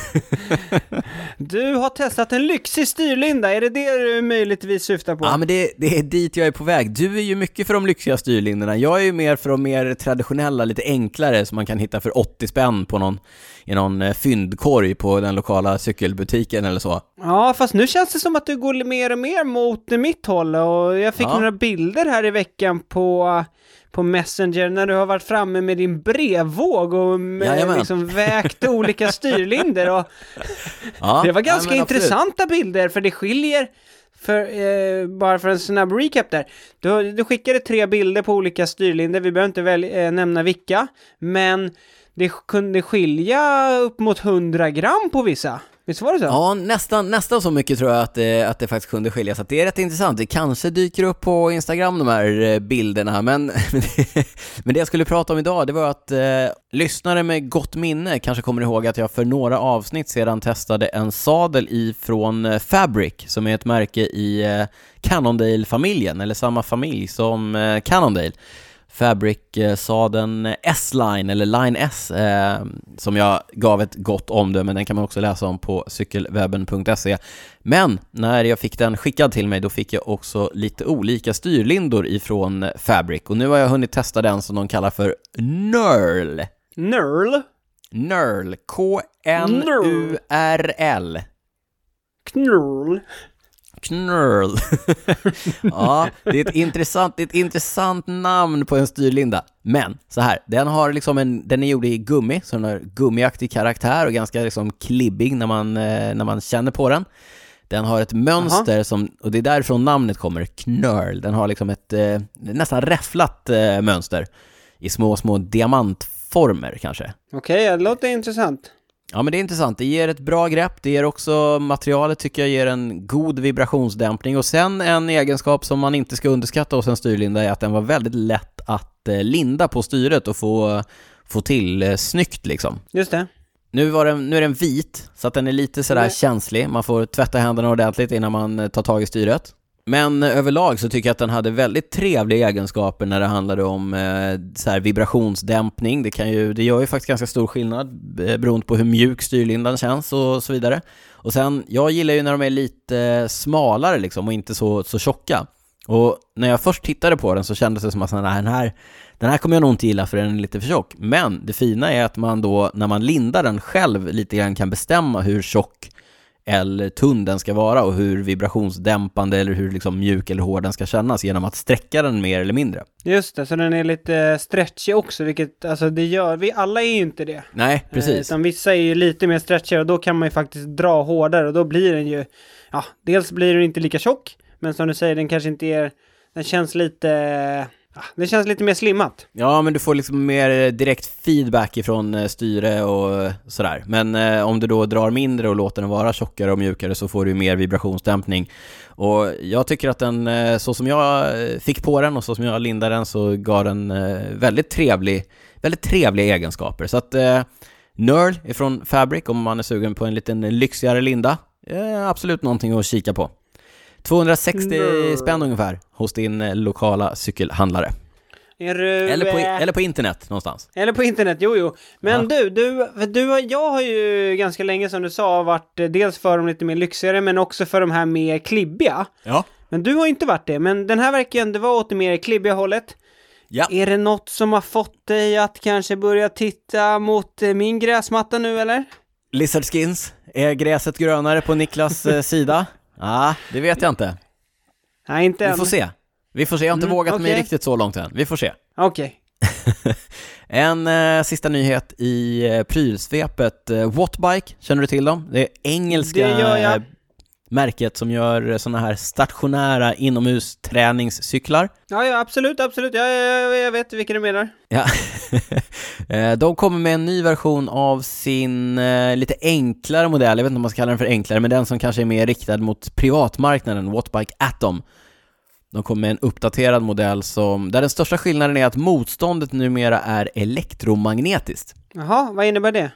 *laughs* Du har testat en lyxig styrlinda, är det det du möjligtvis syftar på? Ja men det, det är dit jag är på väg. Du är ju mycket för de lyxiga styrlinjerna. Jag är ju mer för de mer traditionella, lite enklare som man kan hitta för 80 spänn på någon, i någon eh, fyndkorg på den lokala cykelbutiken eller så. Ja, fast nu känns det som att du går mer och mer mot mitt håll och jag fick Ja. några bilder här i veckan på, på Messenger när du har varit framme med din brevvåg och med, liksom vägt *laughs* olika styrlinder och Ja, *laughs* det var ja, ganska absolut. intressanta bilder för det skiljer för, eh, bara för en snabb recap där. Du, du skickade tre bilder på olika styrlinder, vi behöver inte väl, eh, nämna vilka, men det kunde skilja upp mot 100 gram på vissa. Visst var det så? Ja, nästan, nästan så mycket tror jag att det, att det faktiskt kunde skilja. Så det är rätt intressant. Det kanske dyker upp på Instagram de här eh, bilderna, men, *laughs* men det jag skulle prata om idag, det var att eh, lyssnare med gott minne kanske kommer ihåg att jag för några avsnitt sedan testade en sadel ifrån eh, Fabric, som är ett märke i eh, Cannondale-familjen, eller samma familj som eh, Cannondale. Fabric-sadeln S-Line, eller Line S, eh, som jag gav ett gott omdöme, den kan man också läsa om på cykelwebben.se. Men när jag fick den skickad till mig, då fick jag också lite olika styrlindor ifrån Fabric. Och nu har jag hunnit testa den som de kallar för Knurl. Knurl? Knurl, K-N-U-R-L. Knurl? Knurl. *laughs* ja, det är, ett intressant, det är ett intressant namn på en styrlinda. Men så här, den har liksom en, den är gjord i gummi, så den har gummiaktig karaktär och ganska liksom klibbig när man, eh, när man känner på den. Den har ett mönster som, och det är därifrån namnet kommer, knurl. Den har liksom ett eh, nästan räfflat eh, mönster i små, små diamantformer kanske. Okej, det låter intressant. Ja men det är intressant, det ger ett bra grepp, det ger också, materialet tycker jag ger en god vibrationsdämpning och sen en egenskap som man inte ska underskatta hos en styrlinda är att den var väldigt lätt att eh, linda på styret och få, få till eh, snyggt liksom. Just det. Nu, var den, nu är den vit, så att den är lite sådär Nej. känslig, man får tvätta händerna ordentligt innan man eh, tar tag i styret. Men överlag så tycker jag att den hade väldigt trevliga egenskaper när det handlade om eh, så här vibrationsdämpning. Det, kan ju, det gör ju faktiskt ganska stor skillnad eh, beroende på hur mjuk styrlindan känns och så vidare. Och sen, jag gillar ju när de är lite smalare liksom och inte så, så tjocka. Och när jag först tittade på den så kändes det som att den här, den här kommer jag nog inte gilla för den är lite för tjock. Men det fina är att man då, när man lindar den själv, lite grann kan bestämma hur tjock eller tunn den ska vara och hur vibrationsdämpande eller hur liksom mjuk eller hård den ska kännas genom att sträcka den mer eller mindre. Just det, så den är lite stretchig också, vilket, alltså det gör, vi alla är ju inte det. Nej, Eh, precis. Utan vissa är ju lite mer stretchiga och då kan man ju faktiskt dra hårdare och då blir den ju, ja, dels blir den inte lika tjock, men som du säger, den kanske inte är, den känns lite, det känns lite mer slimmat. Ja, men du får liksom mer eh, direkt feedback ifrån eh, styre och eh, sådär. Men eh, om du då drar mindre och låter den vara tjockare och mjukare så får du mer vibrationsdämpning. Och jag tycker att den, så som jag fick på den och så som jag lindade den så gav den eh, väldigt trevlig, väldigt trevliga egenskaper. Så att eh, Nurl ifrån Fabric, om man är sugen på en liten lyxigare linda, eh, absolut någonting att kika på. 260 Nurl. spänn ungefär hos din eh, lokala cykelhandlare. Eller på, eh, eller på internet någonstans. Eller på internet, jo jo. Men Ja. du, du, du, jag har ju ganska länge som du sa varit eh, dels för de lite mer lyxigare men också för de här mer klibbiga. Ja. Men du har inte varit det, men den här verkar ju ändå vara åt det mer klibbiga hållet. Ja. Är det något som har fått dig att kanske börja titta mot min gräsmatta nu eller? Lizard Skins, är gräset grönare på Niklas *laughs* sida? Ja, ah, det vet jag inte. Nej, inte Vi än. får se. Vi får se, jag har inte Mm, vågat mig okej. riktigt så långt än. Vi får se. Okej. *laughs* En eh, sista nyhet i eh, prylsvepet. Eh, Wattbike, känner du till dem? Det är engelska Det eh, märket som gör sådana här stationära inomhusträningscyklar. Ja, ja, absolut, absolut. Ja, ja, ja, jag vet vilka du menar. Ja. *laughs* Eh, De kommer med en ny version av sin eh, lite enklare modell, jag vet inte om man ska kalla den för enklare, men den som kanske är mer riktad mot privatmarknaden, Wattbike Atom. De kommer med en uppdaterad modell som, där den största skillnaden är att motståndet numera är elektromagnetiskt. Jaha, vad innebär det?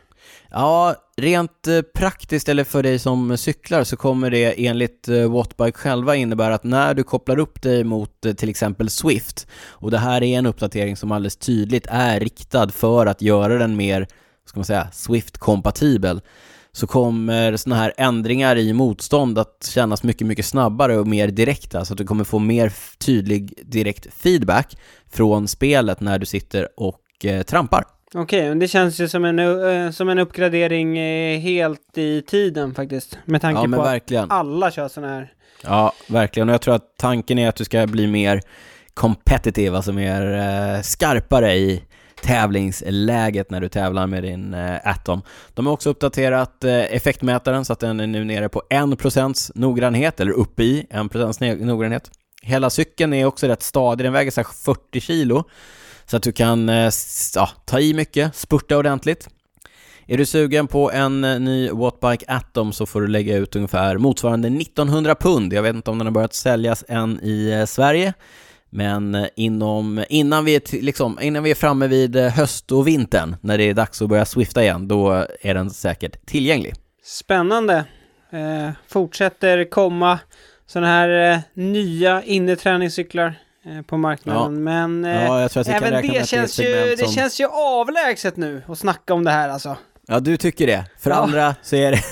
Ja, rent eh, praktiskt eller för dig som cyklar så kommer det enligt eh, Wattbike själva innebära att när du kopplar upp dig mot eh, till exempel Swift, och det här är en uppdatering som alldeles tydligt är riktad för att göra den mer, ska man säga, Swift-kompatibel, så kommer sådana här ändringar i motstånd att kännas mycket, mycket snabbare och mer direkta, så att du kommer få mer tydlig direkt feedback från spelet när du sitter och eh, trampar. Okej, men det känns ju som en, som en uppgradering eh, helt i tiden faktiskt. Med tanke Ja, på att verkligen. alla kör sådana här. Ja, verkligen. Och jag tror att tanken är att du ska bli mer competitive, alltså mer eh, skarpare i tävlingsläget när du tävlar med din eh, Atom. De har också uppdaterat eh, effektmätaren så att den är nu nere på 1% noggrannhet, eller uppe i 1% noggrannhet. Hela cykeln är också rätt stadig, den väger så 40 kilo. Så att du kan eh, ja, ta i mycket, spurta ordentligt. Är du sugen på en eh, ny Wattbike Atom så får du lägga ut ungefär motsvarande 1900 pund. Jag vet inte om den har börjat säljas än i eh, Sverige. Men inom, innan, vi är, liksom, innan vi är framme vid höst och vintern, när det är dags att börja swifta igen, då är den säkert tillgänglig. Spännande. Eh, fortsätter komma sådana här eh, nya inneträningscyklar på marknaden. Ja. Men Ja, kan även det att det känns, ju, det som- känns ju avlägset nu att snacka om det här alltså. Ja, du tycker det. För Ja. andra så är det...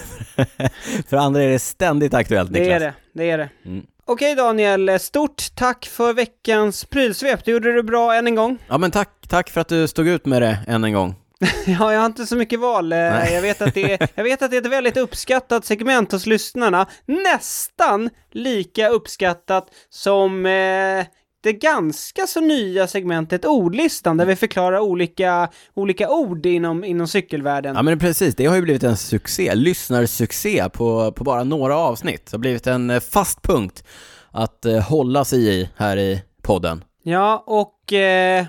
*laughs* för andra är det ständigt aktuellt, Det Niklas. är det, det är det. Mm. Okej Daniel, stort tack för veckans prylsvep. Du gjorde det bra än en gång. Ja, men tack, tack för att du stod ut med det än en gång. *laughs* Ja, jag har inte så mycket val. Eh, Nej. Jag vet, att det är, jag vet att det är ett väldigt uppskattat segment hos lyssnarna. Nästan lika uppskattat som eh, det ganska så nya segmentet Ordlistan, där vi förklarar olika, olika ord inom, inom cykelvärlden. Ja, men precis. Det har ju blivit en succé, lyssnarsuccé på, på bara några avsnitt. Det har blivit en eh, fast punkt att eh, hålla sig i här i podden. Ja, och eh,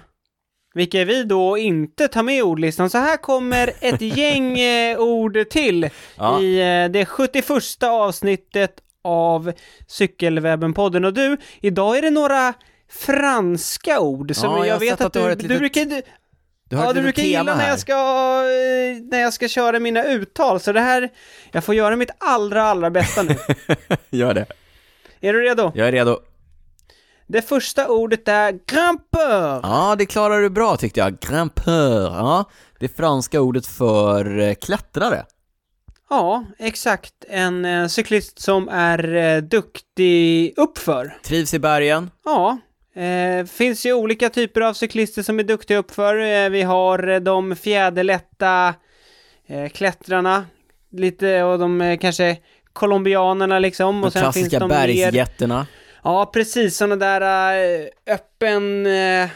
vilka är vi då inte tar med i ordlistan? Så här kommer ett *laughs* gäng eh, ord till Ja. i eh, det 71 avsnittet av Cykelwebben-podden. Och du, idag är det några franska ord som Ja, jag jag, vet att, att du du, ett du litet- brukar... Du, Du ja, du litet brukar gilla när jag, ska, eh, när jag ska köra mina uttal, så det här, jag får göra mitt allra, allra bästa nu. *laughs* Gör det. är du redo? Jag är redo. Det första ordet är grimpeur. Ja, det klarar du bra tyckte jag. Grimpeur. Ja, det franska ordet för eh, klättrare. Ja, exakt. En eh, cyklist som är duktig uppför. Trivs i bergen. Ja, eh, finns ju olika typer av cyklister som är duktiga uppför. Eh, vi har eh, de fjäderlätta eh, klättrarna, lite och de eh, kanske colombianerna liksom. De Och sen finns klassiska de mer... bergsjätterna. Ja, precis. Sådana där eh, öppen... Eh,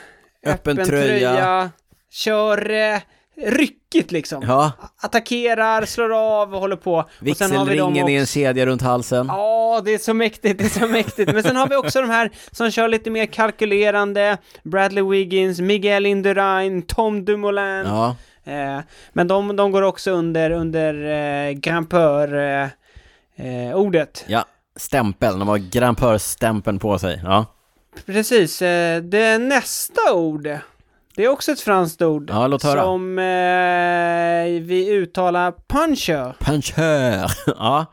Öppen tröja. Kör eh, ryckigt liksom. Ja, Attackerar, slår av och håller på. Vi vigselringen i en kedja runt halsen. Ja, det är så mäktigt, det är så mäktigt. Men sen har vi också de här som kör lite mer kalkylerande, Bradley Wiggins, Miguel Indurain, Tom Dumoulin. Ja, Eh, men de, de går också under, under eh, Grimpeur eh, eh, ordet. ja. Stämpeln, de har grimpeur-stämpeln på sig. Ja, Precis, eh, det nästa ord, det är också ett franskt ord. Ja, låt höra. Som eh, vi uttalar puncher. puncheur. *laughs* Ja.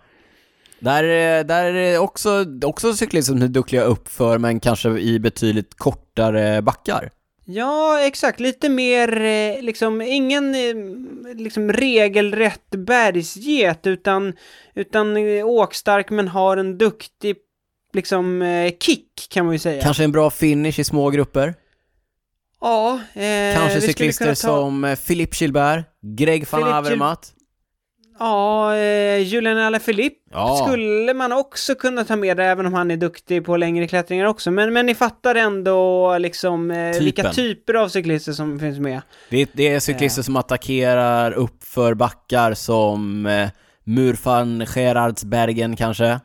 Där, eh, där är det också, också cyklister som är duktiga uppför, men kanske i betydligt kortare backar. Ja, exakt. Lite mer, eh, liksom, ingen eh, liksom regelrätt bergsget, utan, utan åkstark men har en duktig, liksom, kick kan man ju säga. Kanske en bra finish i små grupper. Ja, eh, Kanske cyklister ta- som eh, Philippe Gilbert, Greg van Avermaet. Ja, eh, Julian Alaphilippe Ja. skulle man också kunna ta med, även om han är duktig på längre klättringar också. Men, men ni fattar ändå liksom eh, vilka typer av cyklister som finns med. Det, är- det är cyklister som attackerar uppför backar som eh, Murfan Gerardsbergen kanske.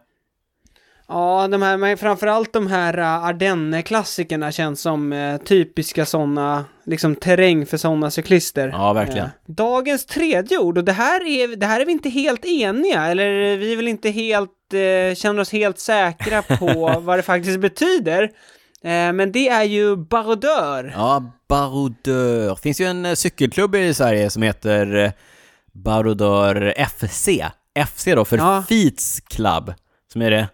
Ja, de här, men framförallt de här uh, Ardennes-klassikerna känns som eh, typiska sådana, liksom terräng för sådana cyklister. Ja, verkligen. Eh, dagens tredje ord, och det här, är, det här är vi inte helt eniga, eller vi är väl inte helt, eh, känner oss helt säkra på *laughs* vad det faktiskt betyder. Men det är ju barodör. Ja, Barodeur. finns ju en cykelklubb i Sverige som heter Barodeur FC. FC då för Ja. Feats Club, som är det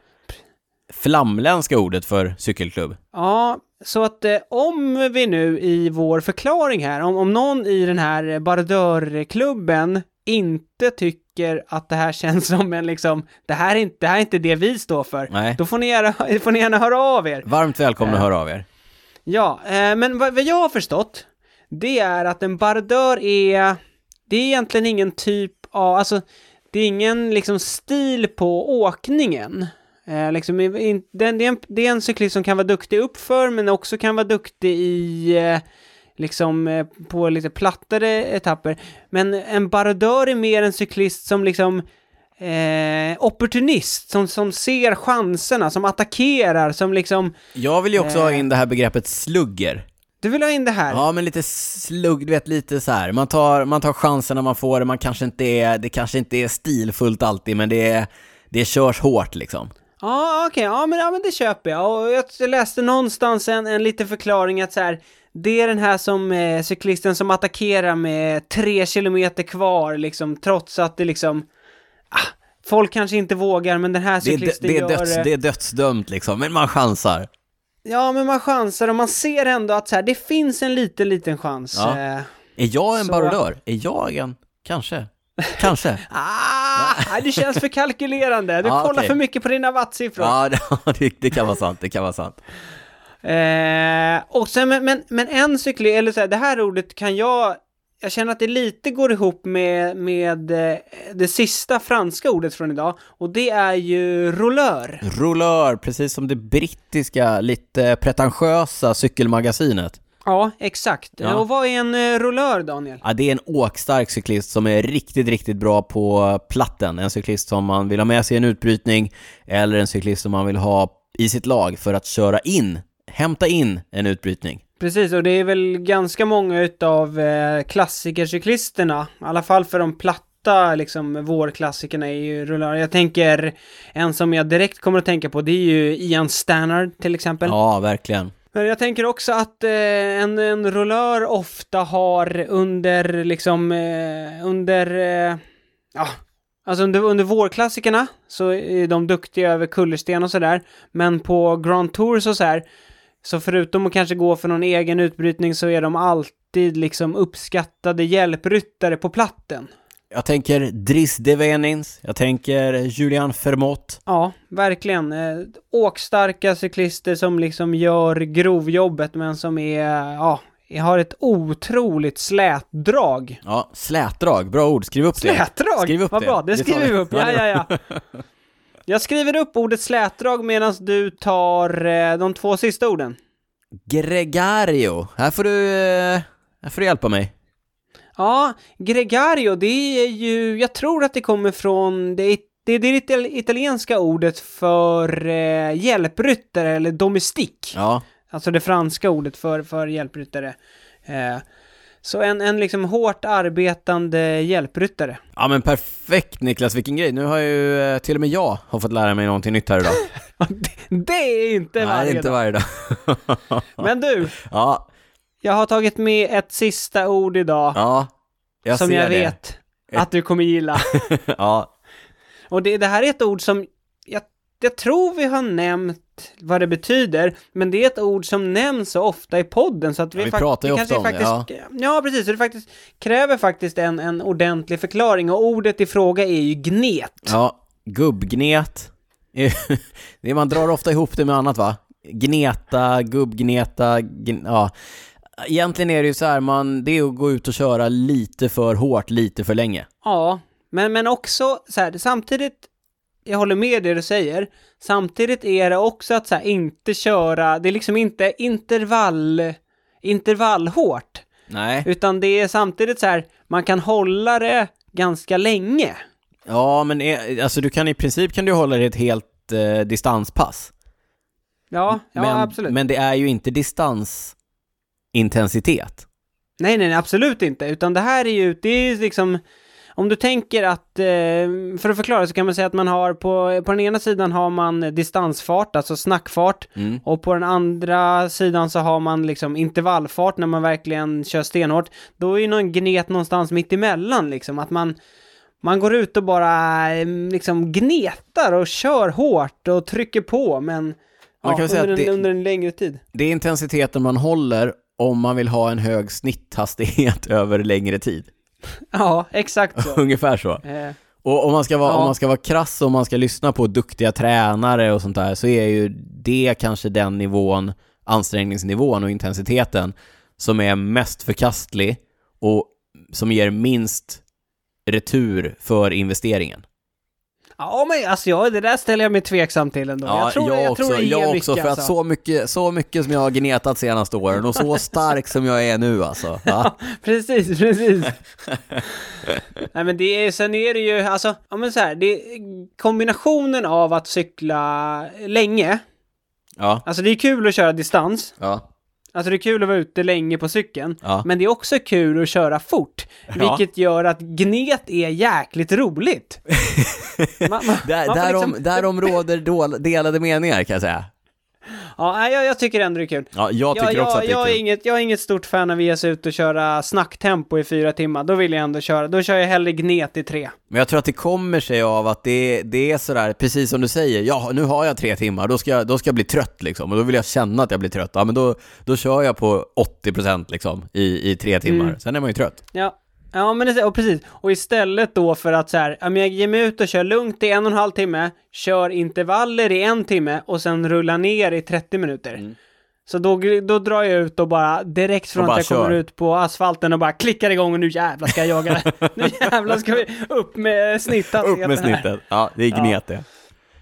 flamländska ordet för cykelklubb. Ja, så att eh, om vi nu i vår förklaring här, om, om någon i den här barodörklubben inte tycker att det här *laughs* känns som en liksom, det här är inte det, här är inte det vi står för, Nej. då får ni, gärna, *laughs* får ni gärna höra av er. Varmt välkomna att höra av er. Ja, eh, men vad, vad jag har förstått, det är att en barodör är, det är egentligen ingen typ av, alltså, det är ingen liksom stil på åkningen. Eh, liksom, in, den, det, är en, det är en cyklist som kan vara duktig uppför, men också kan vara duktig i eh, liksom eh, på lite plattare etapper. Men en barodör är mer en cyklist som liksom eh, opportunist, som, som ser chanserna, som attackerar, som liksom... Jag vill ju också ha Eh. in det här begreppet slugger. Du vill ha in det här? Ja, men lite slugg, du vet lite så här. Man tar, man tar chansen när man får man kanske inte är, det kanske inte är stilfullt alltid, men det, är, det körs hårt liksom. Ja, okej, ja, men, ja men det köper jag. Och jag läste någonstans en, en liten förklaring att så här, det är den här som eh, cyklisten som attackerar med tre kilometer kvar liksom, trots att det liksom, ah, folk kanske inte vågar, men den här Det är, dö- cyklisten det, är gör döds, det. det är dödsdömt liksom, men man chansar. Ja, men man chansar och man ser ändå att så här, det finns en liten, liten chans. Ja. Eh, Är jag en Så- barodör? Är jag en? Kanske. Kanske. *laughs* ah, det känns för kalkylerande. Du *laughs* Ja, kollar okej. för mycket på dina wattsiffror. Ja, *laughs* det, det kan vara sant, det kan vara sant. Eh, och sen, men, men, men en cyklist, eller så här, det här ordet kan jag, jag känner att det lite går ihop med, med eh, det sista franska ordet från idag, och det är ju rouleur. Rouleur, precis som det brittiska, lite pretentiösa cykelmagasinet. Ja, exakt. Ja. Och vad är en eh, rouleur, Daniel? Ja, det är en åkstark cyklist som är riktigt, riktigt bra på platten. En cyklist som man vill ha med sig i en utbrytning, eller en cyklist som man vill ha i sitt lag för att köra in, hämta in en utbrytning. Precis, och det är väl ganska många utav eh, klassikercyklisterna, i alla fall för de platta liksom vårklassikerna är ju rouleur. Jag tänker, en som jag direkt kommer att tänka på, det är ju Ian Stannard till exempel. Ja, verkligen. Men jag tänker också att eh, en, en rullör ofta har under liksom, eh, under, eh, ja, alltså under, under vårklassikerna så är de duktiga över kullersten och sådär. Men på Grand Tours och så här, så förutom att kanske gå för någon egen utbrytning så är de alltid liksom uppskattade hjälpryttare på platten. Jag tänker Driss de Venins, jag tänker Julian Fermot. Ja, verkligen. Eh, åkstarka cyklister som liksom gör grovjobbet men som är, ja, har ett otroligt slätdrag. Ja, slätdrag, bra ord, skriv upp det. Slätdrag? Skriv upp Vad det. bra, det Det skriver vi. vi upp. Ja, ja, ja. *laughs* Jag skriver upp ordet slätdrag medan du tar eh, de två sista orden. Gregario, här får du, eh, här får du hjälpa mig. Ja, gregario, det är ju, jag tror att det kommer från, det är det, är det ital- italienska ordet för eh, hjälpryttare eller domestik. Ja, Alltså det franska ordet för, för hjälpryttare. Eh, så en, en liksom hårt arbetande hjälpryttare. ja men perfekt Niklas, vilken grej. Nu har ju eh, till och med jag har fått lära mig någonting nytt här idag. det, *laughs* det är inte Nej, varje inte dag. varje dag. Men du, *laughs* ja, jag har tagit med ett sista ord idag ja, jag som ser jag det. vet att du kommer gilla. *laughs* ja, Och det, det här är ett ord som jag, jag tror vi har nämnt vad det betyder, men det är ett ord som nämns så ofta i podden så att vi, Ja, vi fak- pratar ju ofta om det, faktiskt, ja. precis, så det faktiskt kräver faktiskt en, en ordentlig förklaring och ordet i fråga är ju gnet. ja, gubbgnet. *laughs* Man drar ofta ihop det med annat va? Gneta, gubbgneta, gn- ja. Egentligen är det ju så här, man, det är att gå ut och köra lite för hårt, lite för länge. Ja, men, men också så här, samtidigt, jag håller med det du säger, samtidigt är det också att så här, inte köra, det är liksom inte intervall, intervallhårt, Nej. utan det är samtidigt så här, man kan hålla det ganska länge. Ja, men är, alltså du kan i princip kan du hålla det ett helt eh, distanspass. Ja, ja men, absolut. men det är ju inte distansintensitet. Nej, nej, nej, absolut inte, utan det här är ju, det är ju liksom, om du tänker att, eh, för att förklara så kan man säga att man har på, på den ena sidan har man distansfart, alltså snackfart, Mm. Och på den andra sidan så har man liksom intervallfart när man verkligen kör stenhårt. Då är ju någon gnet någonstans mitt emellan liksom, att man man går ut och bara eh, liksom gnetar och kör hårt och trycker på men Man ja, kan väl säga under, en, det- under en längre tid. Det är intensiteten man håller om man vill ha en hög snitthastighet *laughs* över längre tid. Ja, exakt så. *laughs* Ungefär så. eh, Och om man, ska vara, Ja. om man ska vara krass och om man ska lyssna på duktiga tränare och sånt där så är ju det kanske den nivån, ansträngningsnivån och intensiteten som är mest förkastlig och som ger minst retur för investeringen. Ja, men alltså ja, det där ställer jag mig tveksam till ändå. jag tror, jag, också, tror det jag mycket, också, för alltså. att så mycket, så mycket som jag har gnetat senaste åren och så *laughs* stark som jag är nu alltså. Ja, Precis, precis. *laughs* Nej men det är, sen är det ju, alltså, ja men så här, det kombinationen av att cykla länge, ja, alltså det är kul att köra distans, ja. Alltså det är kul att vara ute länge på cykeln, Ja. men det är också kul att köra fort, Ja. vilket gör att gnet är jäkligt roligt. *laughs* Man- man- Där, man därom, liksom- därom råder delade meningar kan jag säga. Ja, jag, jag tycker ändå det är kul. Ja, jag tycker jag, också att det är jag, kul. är inget, jag är inget stort fan av att sig ut och köra snacktempo i fyra timmar. Då vill jag ändå köra, då kör jag hellre gnet i tre. Men jag tror att det kommer sig av att det, det är sådär, precis som du säger, ja nu har jag tre timmar, då ska jag, då ska jag bli trött liksom, och då vill jag känna att jag blir trött. Ja men då, då kör jag på 80% liksom i, i tre timmar, Mm. sen är man ju trött. Ja, ja men det, och precis. Och istället då för att så här, jag ger mig ut och kör lugnt i en och en halv timme, kör intervaller i en timme och sen rullar ner i 30 minuter. Mm. Så då, då drar jag ut och bara direkt från bara att jag kommer kör. ut på asfalten och bara klickar igång och nu jävlar ska jag jaga. *laughs* nu jävlar ska vi upp med snitthastigheten Upp med snittet. Ja, det är gnet det.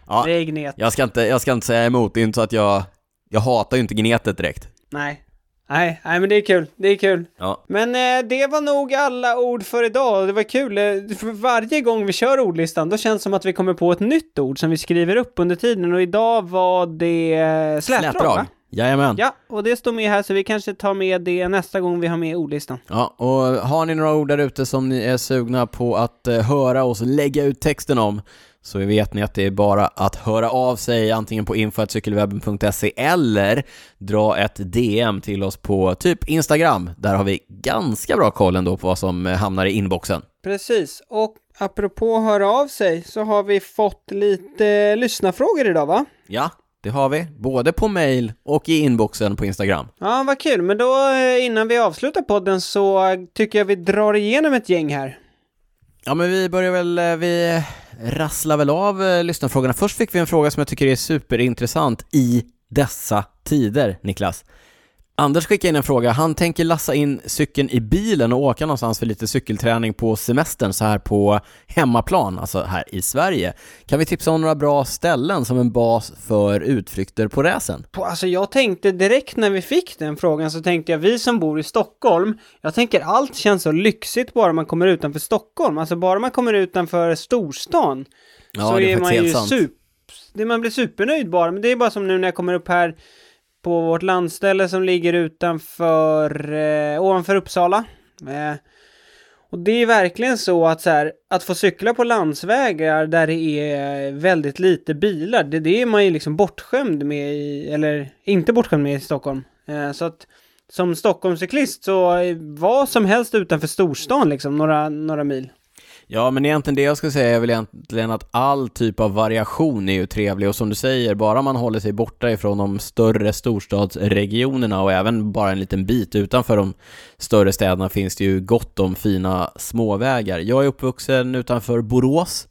Ja, Det är gnet. jag ska inte, jag ska inte säga emot, det är inte så att jag, jag hatar ju inte gnetet direkt. Nej. Nej, nej men det är kul. Det är kul. Ja, Men eh, det var nog alla ord för idag. Det var kul. Eh, för varje gång vi kör ordlistan, då känns det som att vi kommer på ett nytt ord som vi skriver upp under tiden. Och idag var det eh, slätdrag, va? Jajamän. Ja, och det står med här så vi kanske tar med det nästa gång vi har med ordlistan. Ja, och har ni några ord där ute som ni är sugna på att eh, höra oss lägga ut texten om så vet ni att det är bara att höra av sig antingen på info.cykelwebben.se eller dra ett DM till oss på typ Instagram. Där har vi ganska bra koll ändå på vad som hamnar i inboxen. Precis, och apropå höra av sig så har vi fått lite lyssnarfrågor idag va? Ja, det har vi. Både på mail och i inboxen på Instagram. Ja, vad kul. Men då eh, innan vi avslutar podden så tycker jag vi drar igenom ett gäng här. Ja men vi börjar väl, eh, vi rasslar väl av eh, lyssnarfrågorna. Först fick vi en fråga som jag tycker är superintressant i dessa tider, Niklas. Anders skickade in en fråga, han tänker lassa in cykeln i bilen och åka någonstans för lite cykelträning på semestern så här på hemmaplan, alltså här i Sverige. Kan vi tipsa om några bra ställen som en bas för utflykter på? På- Alltså jag tänkte direkt när vi fick den frågan så tänkte jag vi som bor i Stockholm, jag tänker allt känns så lyxigt bara man kommer utanför Stockholm. Alltså bara man kommer utanför storstan Ja, så är är, man ju helt sant. sup... det, Man blir supernöjd bara, men det är bara som nu när jag kommer upp här på vårt landställe som ligger utanför, eh, ovanför Uppsala. Eh, och det är verkligen så att så här, att få cykla på landsvägar där det är väldigt lite bilar, det, det är man ju liksom bortskämd med i, eller inte bortskämd med i Stockholm. Eh, så att som Stockholmscyklist så eh, vad som helst utanför storstan liksom, några, några mil. Ja, men egentligen det jag ska säga är väl egentligen att all typ av variation är ju trevlig och som du säger, bara man håller sig borta ifrån de större storstadsregionerna och även bara en liten bit utanför de större städerna finns det ju gott om fina småvägar. Jag är uppvuxen utanför Borås.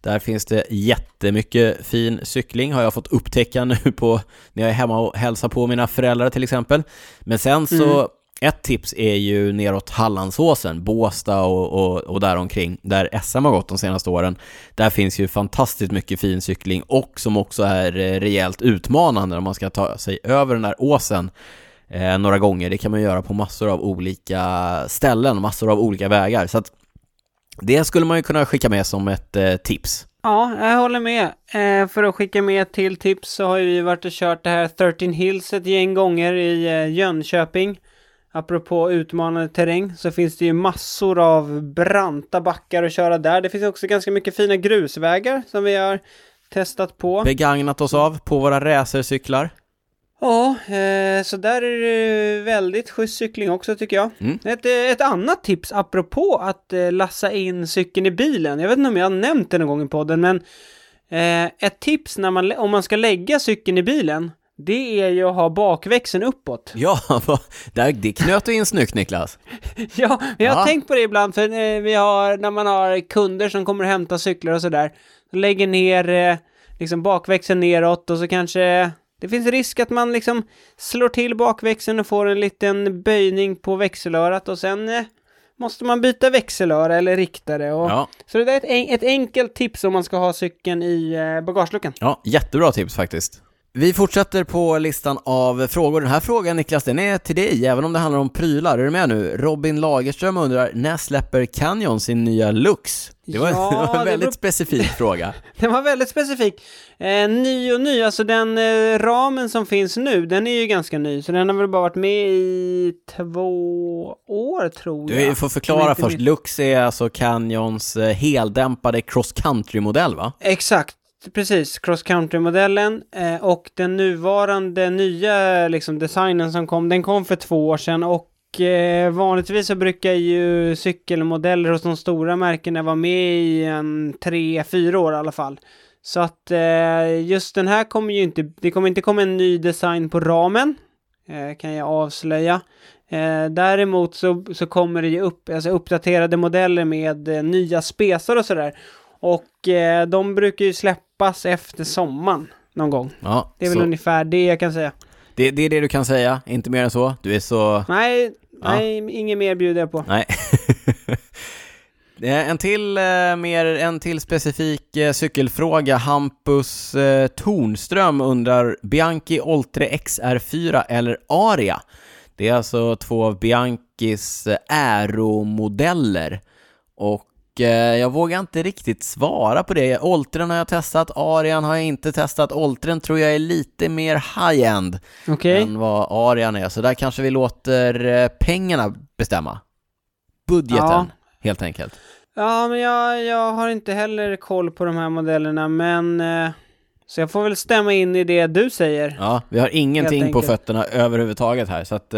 Där finns det jättemycket fin cykling har jag fått upptäcka nu på när jag är hemma och hälsar på mina föräldrar till exempel. Men sen så Mm ett tips är ju neråt Hallandsåsen, Båstad och, och, och däromkring, där SM har gått de senaste åren. Där finns ju fantastiskt mycket fin cykling och som också är eh, rejält utmanande om man ska ta sig över den där åsen eh, några gånger. Det kan man göra på massor av olika ställen, massor av olika vägar. Så att det skulle man ju kunna skicka med som ett eh, tips. Ja, jag håller med. Eh, för att skicka med till tips så har vi varit och kört det här 13 Hills ett gäng gånger i eh, Jönköping. Apropå utmanande terräng så finns det ju massor av branta backar att köra där. Det finns också ganska mycket fina grusvägar som vi har testat på. Begagnat oss av på våra racercyklar. Ja, eh, så där är det väldigt schysst cykling också tycker jag. Mm. Ett, eh, ett annat tips apropå att eh, lassa in cykeln i bilen. Jag vet inte om jag har nämnt det någon gång i podden, men eh, ett tips när man, om man ska lägga cykeln i bilen, det är ju att ha bakväxeln uppåt. Ja, *laughs* där, det knöt du in snyggt Niklas. *laughs* ja, jag har Ja. tänkt på det ibland, för eh, vi har, när man har kunder som kommer och hämtar cyklar och sådär, så lägger ner eh, liksom bakväxeln neråt och så kanske det finns risk att man liksom slår till bakväxeln och får en liten böjning på växelörat och sen eh, måste man byta växelöra eller riktare. Och, Ja, Så det är ett, ett enkelt tips om man ska ha cykeln i bagageluckan. ja, jättebra tips faktiskt. Vi fortsätter på listan av frågor. Den här frågan Niklas, den är till dig, även om det handlar om prylar. Är du med nu? Robin Lagerström undrar, när släpper Canyon sin nya Lux? Det var, Ja, *laughs* det var en väldigt beror- specifik fråga. *laughs* Den var väldigt specifik. Eh, ny och ny, alltså den eh, ramen som finns nu, den är ju ganska ny. Så den har väl bara varit med i två år tror jag. Du får förklara först, mitt- Lux är alltså Canyons eh, heldämpade cross country-modell va? Exakt, precis. Cross country-modellen eh, och den nuvarande nya liksom, designen som kom, den kom för två år sedan och eh, vanligtvis så brukar ju cykelmodeller hos de stora märkena vara med i en tre, fyra år i alla fall. Så att eh, just den här kommer ju inte, det kommer inte komma en ny design på ramen, eh, kan jag avslöja. Eh, däremot så, så kommer det ju upp, alltså uppdaterade modeller med eh, nya spesar och sådär. Och eh, de brukar ju släppas efter sommaren någon gång. Ja, Det är väl så ungefär det jag kan säga. det, det är det du kan säga, inte mer än så. Du är så... Nej, Ja. nej, inget mer bjuder jag på. Nej. *laughs* Eh, en till, eh, mer, en till specifik eh, cykelfråga. Hampus eh, Tornström undrar Bianchi Oltre XR4 eller Aria? Det är alltså två av Bianchis Aero-modeller. Och eh, jag vågar inte riktigt svara på det. Oltren har jag testat, Arian har jag inte testat. Oltren tror jag är lite mer high-end Okej. än vad Arian är. Så där kanske vi låter eh, pengarna bestämma. Budgeten, Ja. helt enkelt. Ja, men jag, jag har inte heller koll på de här modellerna, men... Eh, så jag får väl stämma in i det du säger. Ja, vi har ingenting på fötterna överhuvudtaget här, så att...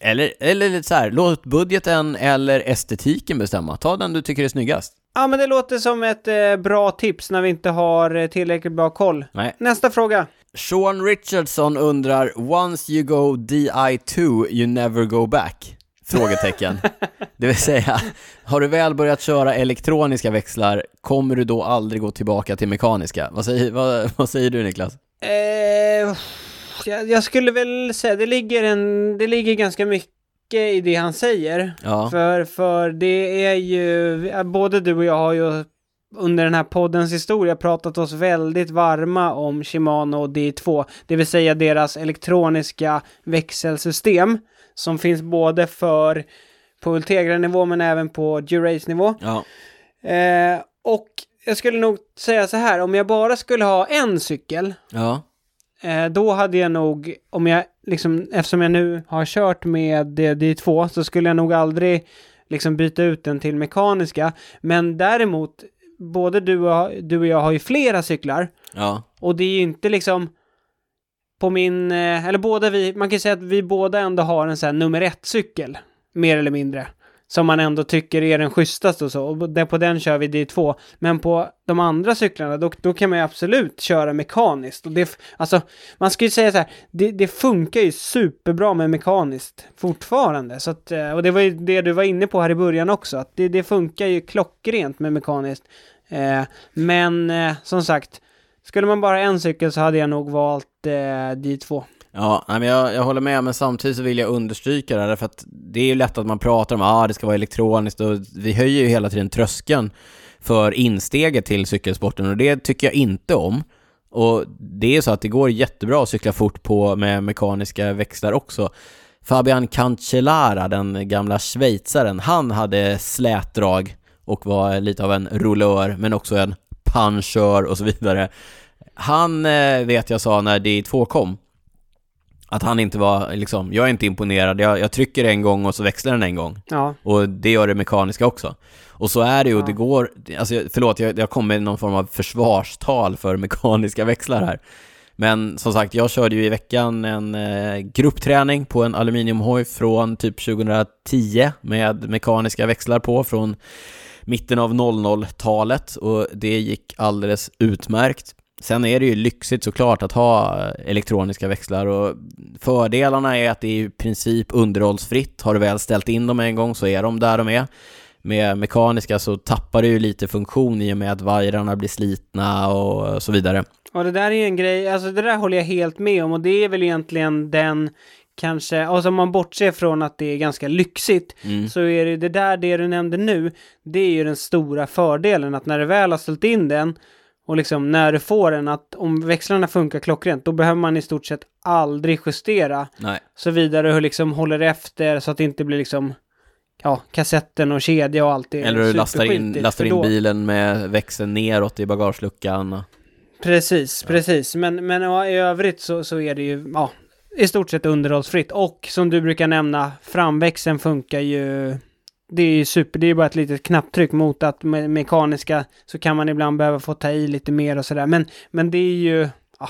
Eller, eller lite så här, låt budgeten eller estetiken bestämma. Ta den du tycker är snyggast. Ja, men det låter som ett eh, bra tips när vi inte har eh, tillräckligt bra koll. Nej. Nästa fråga. Sean Richardson undrar “Once you go DI2, you never go back?” Frågetecken. *laughs* det vill säga, har du väl börjat köra elektroniska växlar, kommer du då aldrig gå tillbaka till mekaniska? Vad säger, vad, vad säger du Niklas? Eh, jag, jag skulle väl säga, det ligger, en, det ligger ganska mycket i det han säger. Ja, För, för det är ju, både du och jag har ju under den här poddens historia pratat oss väldigt varma om Shimano och D2, det vill säga deras elektroniska växelsystem som finns både för på Ultegra-nivå men även på Durace-nivå. ja, Eh, och jag skulle nog säga så här, om jag bara skulle ha en cykel ja, Eh, då hade jag nog, om jag liksom, eftersom jag nu har kört med D2 så skulle jag nog aldrig liksom byta ut den till mekaniska. Men däremot, både du och, du och jag har ju flera cyklar ja, och det är ju inte liksom på min, eh, eller båda vi, man kan ju säga att vi båda ändå har en sån här nummer ett cykel, mer eller mindre. Som man ändå tycker är den schysstaste och så, och där- på den kör vi D2. Men på de andra cyklarna, då, då kan man ju absolut köra mekaniskt. Och det, alltså, man ska ju säga så här, det, det funkar ju superbra med mekaniskt fortfarande. Så att, eh, och det var ju det du var inne på här i början också, att det, det funkar ju klockrent med mekaniskt. Eh, men eh, som sagt, skulle man bara ha en cykel så hade jag nog valt eh, D2 ja, men jag, jag håller med, men samtidigt så vill jag understryka det här, för att det är ju lätt att man pratar om att ah, det ska vara elektroniskt och vi höjer ju hela tiden tröskeln för insteget till cykelsporten och det tycker jag inte om. Och det är så att det går jättebra att cykla fort på med mekaniska växlar också. Fabian Cancellara, den gamla schweizaren, han hade slätdrag och var lite av en rullör, men också en punchör och så vidare. Han eh, vet jag sa när D2 kom, att han inte var liksom, jag är inte imponerad, jag, jag trycker en gång och så växlar den en gång. Ja, Och det gör det mekaniska också. Och så är det ju, Ja. det går, alltså förlåt, jag, jag kom med någon form av försvarstal för mekaniska växlar här. Men som sagt, jag körde ju i veckan en eh, gruppträning på en aluminiumhoj från typ 2010 med mekaniska växlar på från mitten av 00-talet och det gick alldeles utmärkt. Sen är det ju lyxigt såklart att ha eh, elektroniska växlar och fördelarna är att det är i princip underhållsfritt. Har du väl ställt in dem en gång så är de där de är. Med mekaniska så tappar du ju lite funktion i och med att vajrarna blir slitna och så vidare. och det där är ju en grej, alltså det där håller jag helt med om och det är väl egentligen den kanske, alltså om man bortser från att det är ganska lyxigt, Mm. så är det det där, det du nämnde nu, det är ju den stora fördelen att när du väl har ställt in den och liksom när du får den, att om växlarna funkar klockrent, då behöver man i stort sett aldrig justera, Nej. såvida du liksom håller efter så att det inte blir liksom, ja, kassetten och kedja och allt det. Eller du lastar in, lastar in bilen med växeln neråt i bagageluckan. Precis, precis. Men, men ja, i övrigt så, så är det ju, ja, i stort sett underhållsfritt. Och som du brukar nämna, framväxeln funkar ju, det är ju super, det är bara ett litet knapptryck mot att med mekaniska så kan man ibland behöva få ta i lite mer och sådär. Men, men det är ju, ja,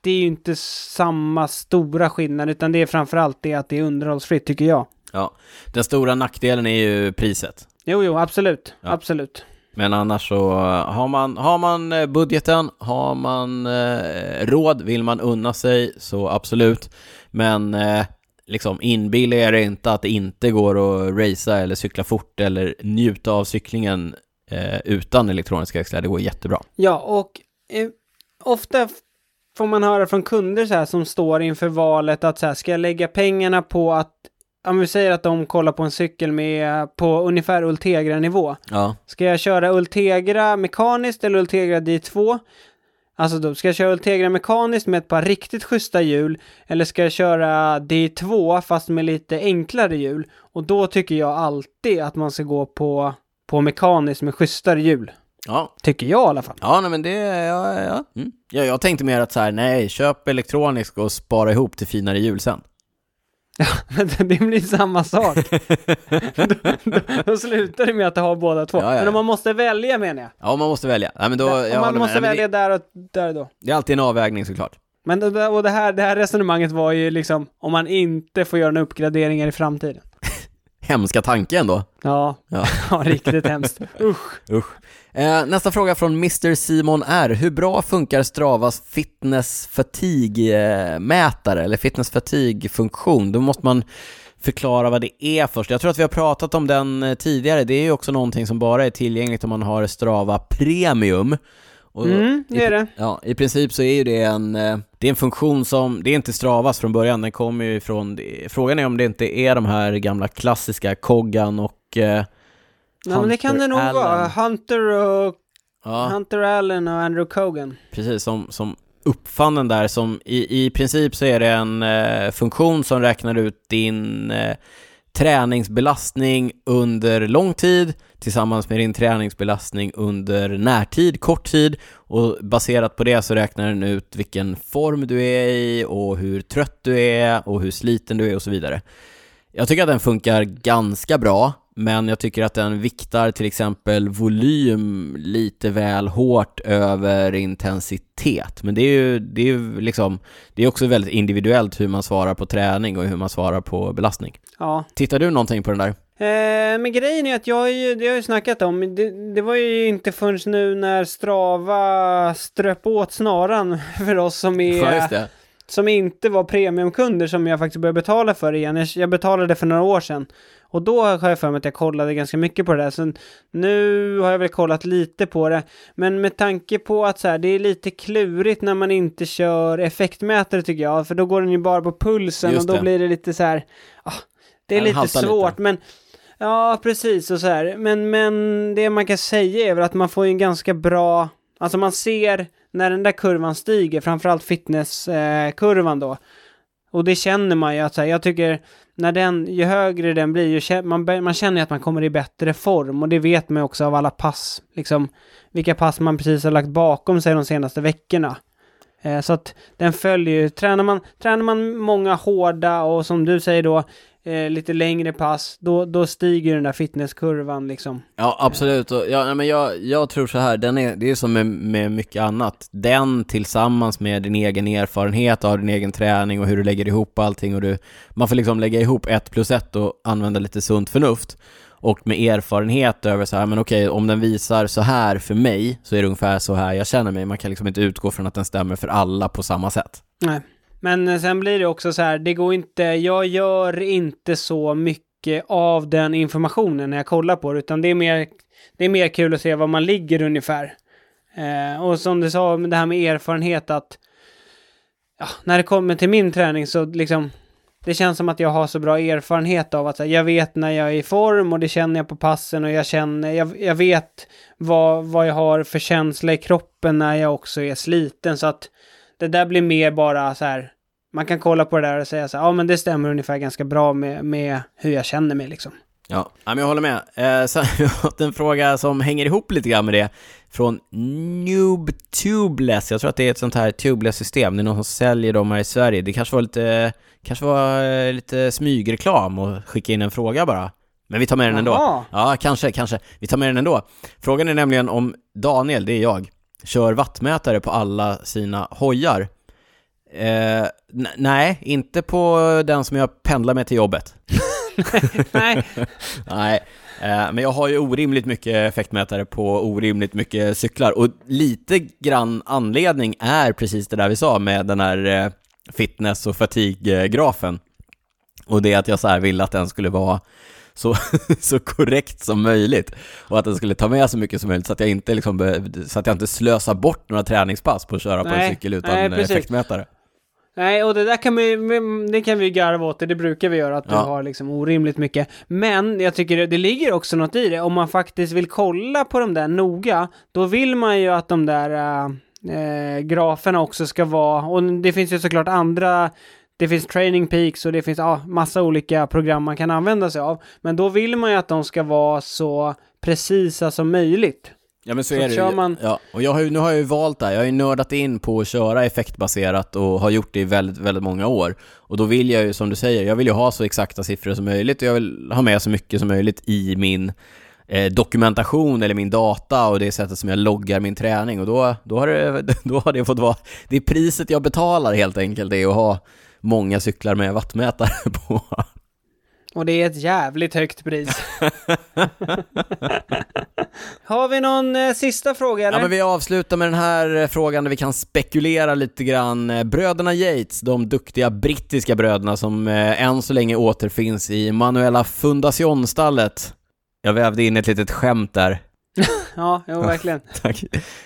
det är ju inte samma stora skillnad, utan det är framförallt det att det är underhållsfritt tycker jag. Ja. Den stora nackdelen är ju priset. Jo, jo, absolut, Ja. absolut. Men annars så har man, har man eh, budgeten, har man eh, råd, vill man unna sig så absolut. Men eh, liksom inbilla er inte att det inte går att racea eller cykla fort eller njuta av cyklingen eh, utan elektroniska växlar. Det går jättebra. Ja, och eh, ofta får man höra från kunder så här som står inför valet att så här, ska jag lägga pengarna på att, om vi säger att de kollar på en cykel med, på ungefär Ultegra-nivå. Ja, Ska jag köra Ultegra mekaniskt eller Ultegra D2? Alltså då, ska jag köra Ultegra mekaniskt med ett par riktigt schyssta hjul? Eller ska jag köra D2 fast med lite enklare hjul? Och då tycker jag alltid att man ska gå på, på mekaniskt med schysstare hjul. ja, Tycker jag i alla fall. ja nej, men det, ja, ja. Mm. ja. Jag tänkte mer att så här, nej, köp elektronisk och spara ihop till finare hjul sen. *laughs* Men det blir samma sak. *laughs* då, då, då slutar det med att ha båda två. Ja, ja, Men ja. om man måste välja menar jag. Ja, man måste välja. Nej, men då, om man måste med. Välja där och där och då. Det, är alltid en avvägning såklart. Men och det här, det här resonemanget var ju liksom om man inte får göra några uppgraderingar i framtiden. Hemska tanke ändå. Ja, Ja. *laughs* ja riktigt hemskt. *laughs* Usch. Usch. Eh, nästa fråga från Mr Simon R. Hur bra funkar Stravas fitness fatigue-mätare eller fitness fatigue-funktion? Då måste man förklara vad det är först. Jag tror att vi har pratat om den eh, tidigare. Det är ju också någonting som bara är tillgängligt om man har Strava Premium. Och Mm, det är det. Ja, i princip så är ju det en, eh, det är en funktion som, det är inte Stravas från början, den kommer ju ifrån, frågan är om det inte är de här gamla klassiska Koggan och eh, Ja, men det kan det nog Hunter vara. Allen. Hunter och Ja, Hunter Allen och Andrew Cogan. precis, som, som uppfann den där som i, i princip så är det en eh, funktion som räknar ut din eh, träningsbelastning under lång tid tillsammans med din träningsbelastning under närtid, kort tid och baserat på det så räknar den ut vilken form du är i och hur trött du är och hur sliten du är och så vidare. Jag tycker att den funkar ganska bra, men jag tycker att den viktar till exempel volym lite väl hårt över intensitet. Men det är ju, det är ju liksom, det är också väldigt individuellt hur man svarar på träning och hur man svarar på belastning. Ja. Tittar du någonting på den där? Eh, men grejen är att jag har ju, det har jag ju snackat om, det, det var ju inte förrän nu när Strava ströp åt snaran *laughs* för oss som är Ja, som inte var premiumkunder som jag faktiskt började betala för igen. Jag, betalade för några år sedan. Och då har jag för mig att jag kollade ganska mycket på det där. Sen, nu har jag väl kollat lite på det. Men med tanke på att så här, det är lite klurigt när man inte kör effektmätare tycker jag. För då går den ju bara på pulsen och då blir det lite så här. Ah, det är Den lite haltar lite. svårt men Ja, precis och så här. Men, men det man kan säga är väl att man får ju en ganska bra, alltså man ser när den där kurvan stiger, framförallt fitnesskurvan eh, då. Och det känner man ju att så här, jag tycker när den, ju högre den blir, ju, kä- man, man känner ju att man kommer i bättre form och det vet man ju också av alla pass, liksom vilka pass man precis har lagt bakom sig de senaste veckorna. Eh, så att den följer ju, tränar man, tränar man många hårda och som du säger då, eh, lite längre pass, då, då stiger den där fitnesskurvan liksom. Ja, absolut. Och, ja, men jag, jag tror så här, den är, det är som med, med mycket annat. Den tillsammans med din egen erfarenhet av din egen träning och hur du lägger ihop allting och du, man får liksom lägga ihop ett plus ett och använda lite sunt förnuft. Och med erfarenhet över så här, men okej, om den visar så här för mig så är det ungefär så här jag känner mig. Man kan liksom inte utgå från att den stämmer för alla på samma sätt. Nej. Men eh, sen blir det också så här, det går inte, jag gör inte så mycket av den informationen när jag kollar på det, utan det är mer, det är mer kul att se var man ligger ungefär. Eh, och som du sa, det här med erfarenhet att, ja, när det kommer till min träning så liksom, det känns som att jag har så bra erfarenhet av att här, jag vet när jag är i form och det känner jag på passen och jag känner, jag, jag vet vad, vad jag har för känsla i kroppen när jag också är sliten. Så att det där blir mer bara så här, man kan kolla på det där och säga så här, ja men det stämmer ungefär ganska bra med, med hur jag känner mig liksom. Ja, men jag håller med. Eh, sen *laughs* har vi fått en fråga som hänger ihop lite grann med det från Noob Tubeless. Jag tror att det är ett sånt här tubeless-system. Det är någon som säljer dem här i Sverige. Det kanske var lite, kanske var eh, lite smygreklam och skicka in en fråga bara. Men vi tar med den ändå. Jaha. Ja, kanske, kanske. Vi tar med den ändå. Frågan är nämligen om Daniel, det är jag, kör wattmätare på alla sina hojar. Eh, nej, inte på den som jag pendlar med till jobbet. *laughs* *laughs* Nej, Nej, eh, men jag har ju orimligt mycket effektmätare på orimligt mycket cyklar. Och lite grann anledning är precis det där vi sa med den här eh, fitness och fatigue-grafen. Och det är att jag så här ville att den skulle vara så, *laughs* så korrekt som möjligt. Och att den skulle ta med så mycket som möjligt så att jag inte, liksom, så att jag inte slösar bort några träningspass på att köra på en Nej, cykel utan nej, effektmätare. Nej, och det där kan vi, det kan vi garva åt det, det brukar vi göra, att du Ja. har liksom orimligt mycket. Men jag tycker det, det ligger också något i det, om man faktiskt vill kolla på de där noga, då vill man ju att de där äh, graferna också ska vara, och det finns ju såklart andra det finns training peaks och det finns ja, massa olika program man kan använda sig av. Men då vill man ju att de ska vara så precisa som möjligt. Ja men så, Så är det kör man- Ja, och jag har ju, nu har jag ju valt det här. Jag har ju nördat in på att köra effektbaserat och har gjort det i väldigt, väldigt många år. Och då vill jag ju, som du säger, jag vill ju ha så exakta siffror som möjligt och jag vill ha med så mycket som möjligt i min eh, dokumentation eller min data och det sättet som jag loggar min träning och då, då, har det, *laughs* då har det fått vara, det är priset jag betalar helt enkelt, det är att ha många cyklar med wattmätare *laughs* på. Och det är ett jävligt högt pris. *laughs* Har vi någon eh, sista fråga eller? Ja, men vi avslutar med den här eh, frågan där vi kan spekulera lite grann. Eh, Bröderna Yates, de duktiga brittiska bröderna som eh, än så länge återfinns i Manuela Fundacionstallet. Jag vävde in ett litet skämt där. *laughs* Ja, jo, verkligen. *laughs* Tack.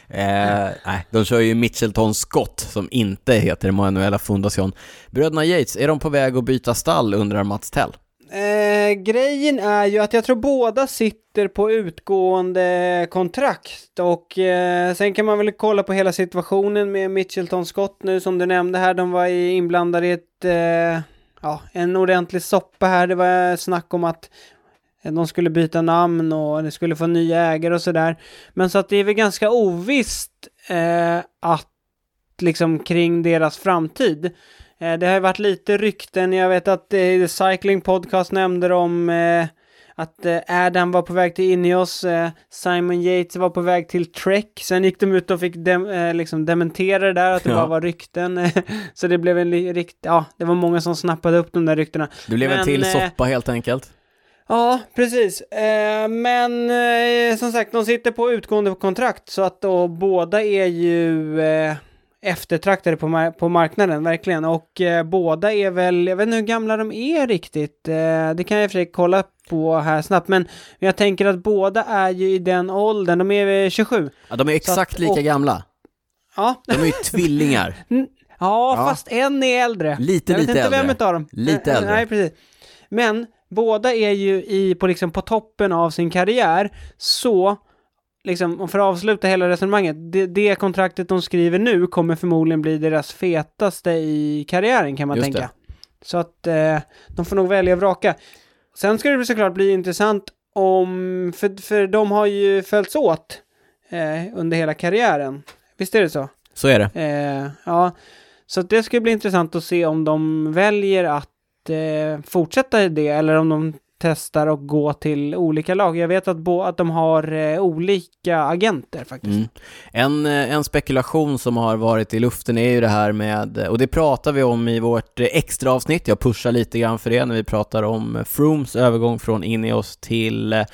Eh, nej, de kör ju Mitchelton Scott som inte heter Manuela Fundacion. Bröderna Yates, är de på väg att byta stall undrar Mats Tell? Eh, grejen är ju att jag tror båda sitter på utgående kontrakt och eh, sen kan man väl kolla på hela situationen med Mitchelton Scott nu som du nämnde här. De var inblandade i ett, eh, ja, en ordentlig soppa här. Det var snack om att de skulle byta namn och de skulle få nya ägare och sådär. Men så att det är väl ganska ovisst eh, att liksom kring deras framtid. Eh, det har ju varit lite rykten, jag vet att eh, The Cycling Podcast nämnde om eh, att Adam var på väg till Ineos, Simon Yates var på väg till Trek, sen gick de ut och fick dem, liksom dementera det där, att det Ja. bara var rykten. *laughs* så det blev en li- rikt, ja, det var många som snappade upp de där ryktena. Det blev en Men, till eh, soppa helt enkelt. Ja, precis. Men som sagt, de sitter på utgående kontrakt så att då båda är ju eftertraktade på, mar- på marknaden, verkligen. Och eh, båda är väl, jag vet inte hur gamla de är riktigt. Eh, det kan jag i och för sig kolla på här snabbt. Men jag tänker att båda är ju i den åldern, de är eh, 27. Ja, de är exakt att- lika och- gamla. Ja, De är ju tvillingar. *laughs* ja, Ja. fast en är äldre. Lite, jag vet lite inte vem utav dem. Lite *laughs* äldre. Nej, precis. Men båda är ju i, på, liksom, på toppen av sin karriär, så liksom, för att avsluta hela resonemanget, det, det kontraktet de skriver nu kommer förmodligen bli deras fetaste i karriären kan man Just tänka. det. Så att eh, de får nog välja och vraka. Sen ska det såklart bli intressant om, för, för de har ju följts åt eh, under hela karriären. Visst är det så? Så är det. Eh, ja, så det ska bli intressant att se om de väljer att eh, fortsätta det eller om de testar och gå till olika lag. Jag vet att, bo, att de har eh, olika agenter faktiskt. Mm. En, eh, en spekulation som har varit i luften är ju det här med, eh, och det pratar vi om i vårt eh, extra avsnitt. jag pushar lite grann för det när vi pratar om Frooms övergång från Ineos till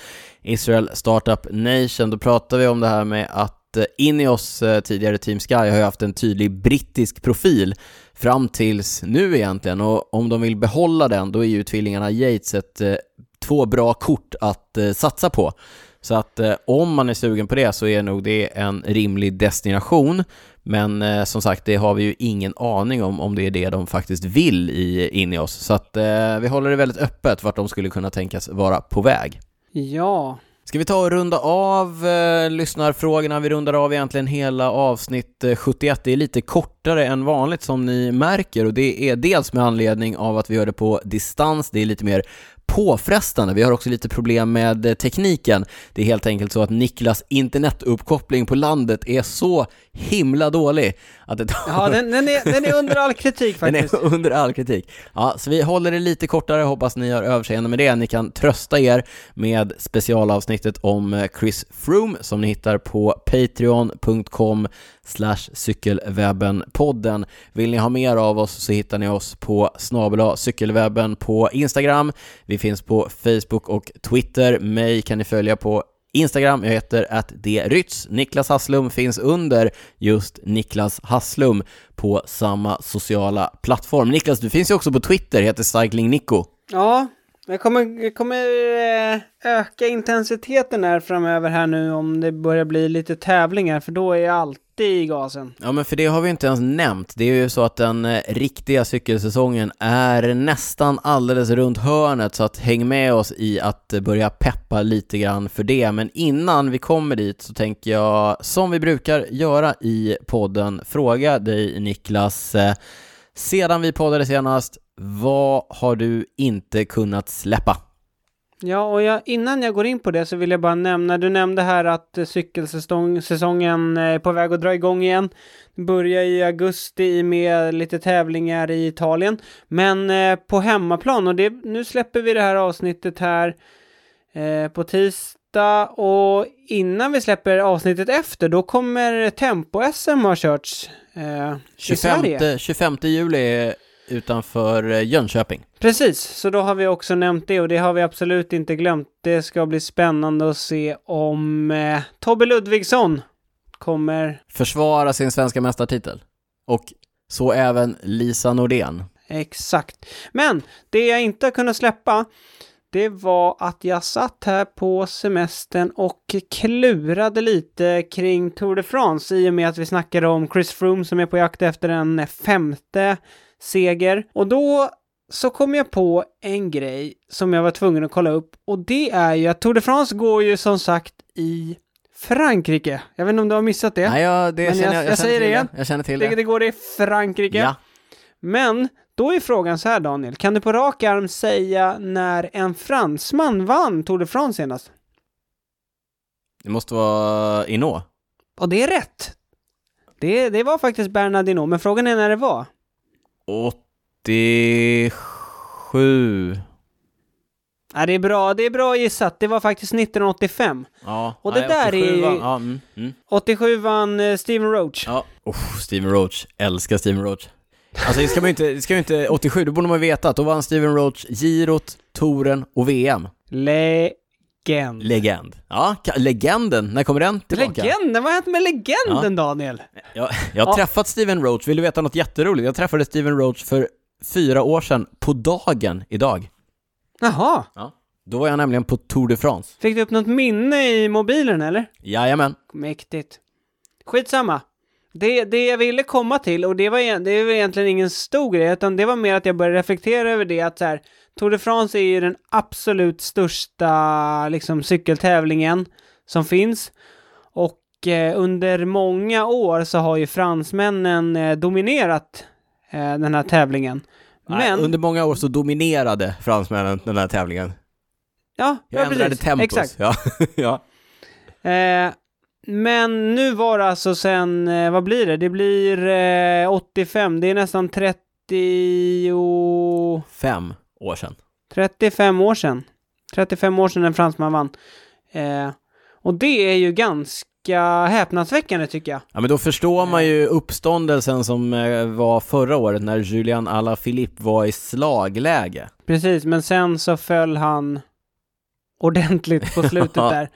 Israel Startup Nation. Då pratar vi om det här med att Ineos, tidigare Team Sky, har ju haft en tydlig brittisk profil fram tills nu egentligen och om de vill behålla den då är ju tvillingarna Yates ett, eh, två bra kort att eh, satsa på. Så att eh, om man är sugen på det så är nog det en rimlig destination. Men eh, som sagt, det har vi ju ingen aning om om det är det de faktiskt vill i Ineos. Så att eh, vi håller det väldigt öppet vart de skulle kunna tänkas vara på väg. Ja, Ska vi ta och runda av eh, lyssnarfrågorna? Vi rundar av egentligen hela avsnitt eh, 71. Det är lite kortare än vanligt som ni märker och det är dels med anledning av att vi gör det på distans. Det är lite mer påfrestande. Vi har också lite problem med eh, tekniken. Det är helt enkelt så att Niklas internetuppkoppling på landet är så himla dålig att det tar ja den, den, är, den är *laughs* under all kritik den faktiskt. är under all kritik. Ja, så vi håller det lite kortare, hoppas ni har överseende med det. Ni kan trösta er med specialavsnittet om eh, Chris Froome som ni hittar på patreon.com slash cykelwebben-podden. Vill ni ha mer av oss så hittar ni oss på snabel cykelwebben på Instagram. Vi finns på Facebook och Twitter. Mig kan ni följa på Instagram, jag heter att Rytz. Niklas Hasslum finns under just Niklas Hasslum på samma sociala plattform. Niklas, du finns ju också på Twitter, heter Cycling Nico. Ja, jag kommer, jag kommer eh, öka intensiteten här framöver här nu om det börjar bli lite tävlingar, för då är allt i gasen. Ja, men för det har vi inte ens nämnt. Det är ju så att den eh, riktiga cykelsäsongen är nästan alldeles runt hörnet, så att häng med oss i att eh, börja peppa lite grann för det. Men innan vi kommer dit så tänker jag, som vi brukar göra i podden, fråga dig Niklas, eh, sedan vi poddade senast, vad har du inte kunnat släppa? Ja, och jag, innan jag går in på det så vill jag bara nämna, du nämnde här att eh, cykelsäsongen är på väg att dra igång igen. Börjar i augusti med lite tävlingar i Italien, men eh, på hemmaplan och det, nu släpper vi det här avsnittet här eh, på tisdag och innan vi släpper avsnittet efter då kommer Tempo-SM ha körts eh, i Sverige. 25, 25 juli utanför eh, Jönköping. Precis, så då har vi också nämnt det och det har vi absolut inte glömt. Det ska bli spännande att se om eh, Tobbe Ludvigsson kommer... Försvara sin svenska mästartitel. Och så även Lisa Nordén. Exakt. Men det jag inte kunnat släppa det var att jag satt här på semestern och klurade lite kring Tour de France i och med att vi snackade om Chris Froome som är på jakt efter en femte seger. Och då så kom jag på en grej som jag var tvungen att kolla upp och det är ju att Tour de France går ju som sagt i Frankrike. Jag vet inte om du har missat det? Nej, jag, det Men känner jag- jag, jag jag, säger det igen. Jag känner till Det, det. det går i Frankrike. Ja. Men då är frågan så här Daniel, kan du på rak arm säga när en fransman vann Tour de France senast? Det måste vara Inå. Och det är rätt. Det, det var faktiskt Bernardino, men frågan är när det var. 87. Ja, det är bra, det är bra gissat. Det var faktiskt 1985. Ja. Och det nej, där är 87 ju- Ja, mm, mm. 87 vann eh, Steven Roach. ja. Oh, Steven Roach. Älskar Steven Roach. Alltså det ska man ju inte, det ska ju inte, 87, då borde man veta att då vann Steven Roach girot, touren och VM. Legend. Legend. Ja, legenden. När kommer den tillbaka? Legenden? Vad har hänt med legenden Daniel? Jag, jag har Ja. träffat Steven Roach, vill du veta något jätteroligt? Jag träffade Steven Roach för fyra år sedan, på dagen idag. Jaha. Ja. Då var jag nämligen på Tour de France. Fick du upp något minne i mobilen eller? Jajamän. Mäktigt. Skitsamma. Det, det jag ville komma till, och det var, egent- det var egentligen ingen stor grej, utan det var mer att jag började reflektera över det att så här, Tour de France är ju den absolut största liksom, cykeltävlingen som finns. Och eh, under många år så har ju fransmännen eh, dominerat eh, den här tävlingen. Nej, Men, Under många år så dominerade fransmännen den här tävlingen. ja, Jag ja ändrade precis. tempos. Exakt. Ja. *laughs* ja. Eh, men nu var det alltså sen, eh, vad blir det? Det blir eh, 85, det är nästan 30 och... Fem år sedan. 35 år sedan. 35 år sedan en fransman vann. Eh, och det är ju ganska häpnadsväckande tycker jag. Ja men då förstår man ju uppståndelsen som eh, var förra året när Julian Alaphilippe var i slagläge. Precis, men sen så föll han ordentligt på slutet *laughs* där.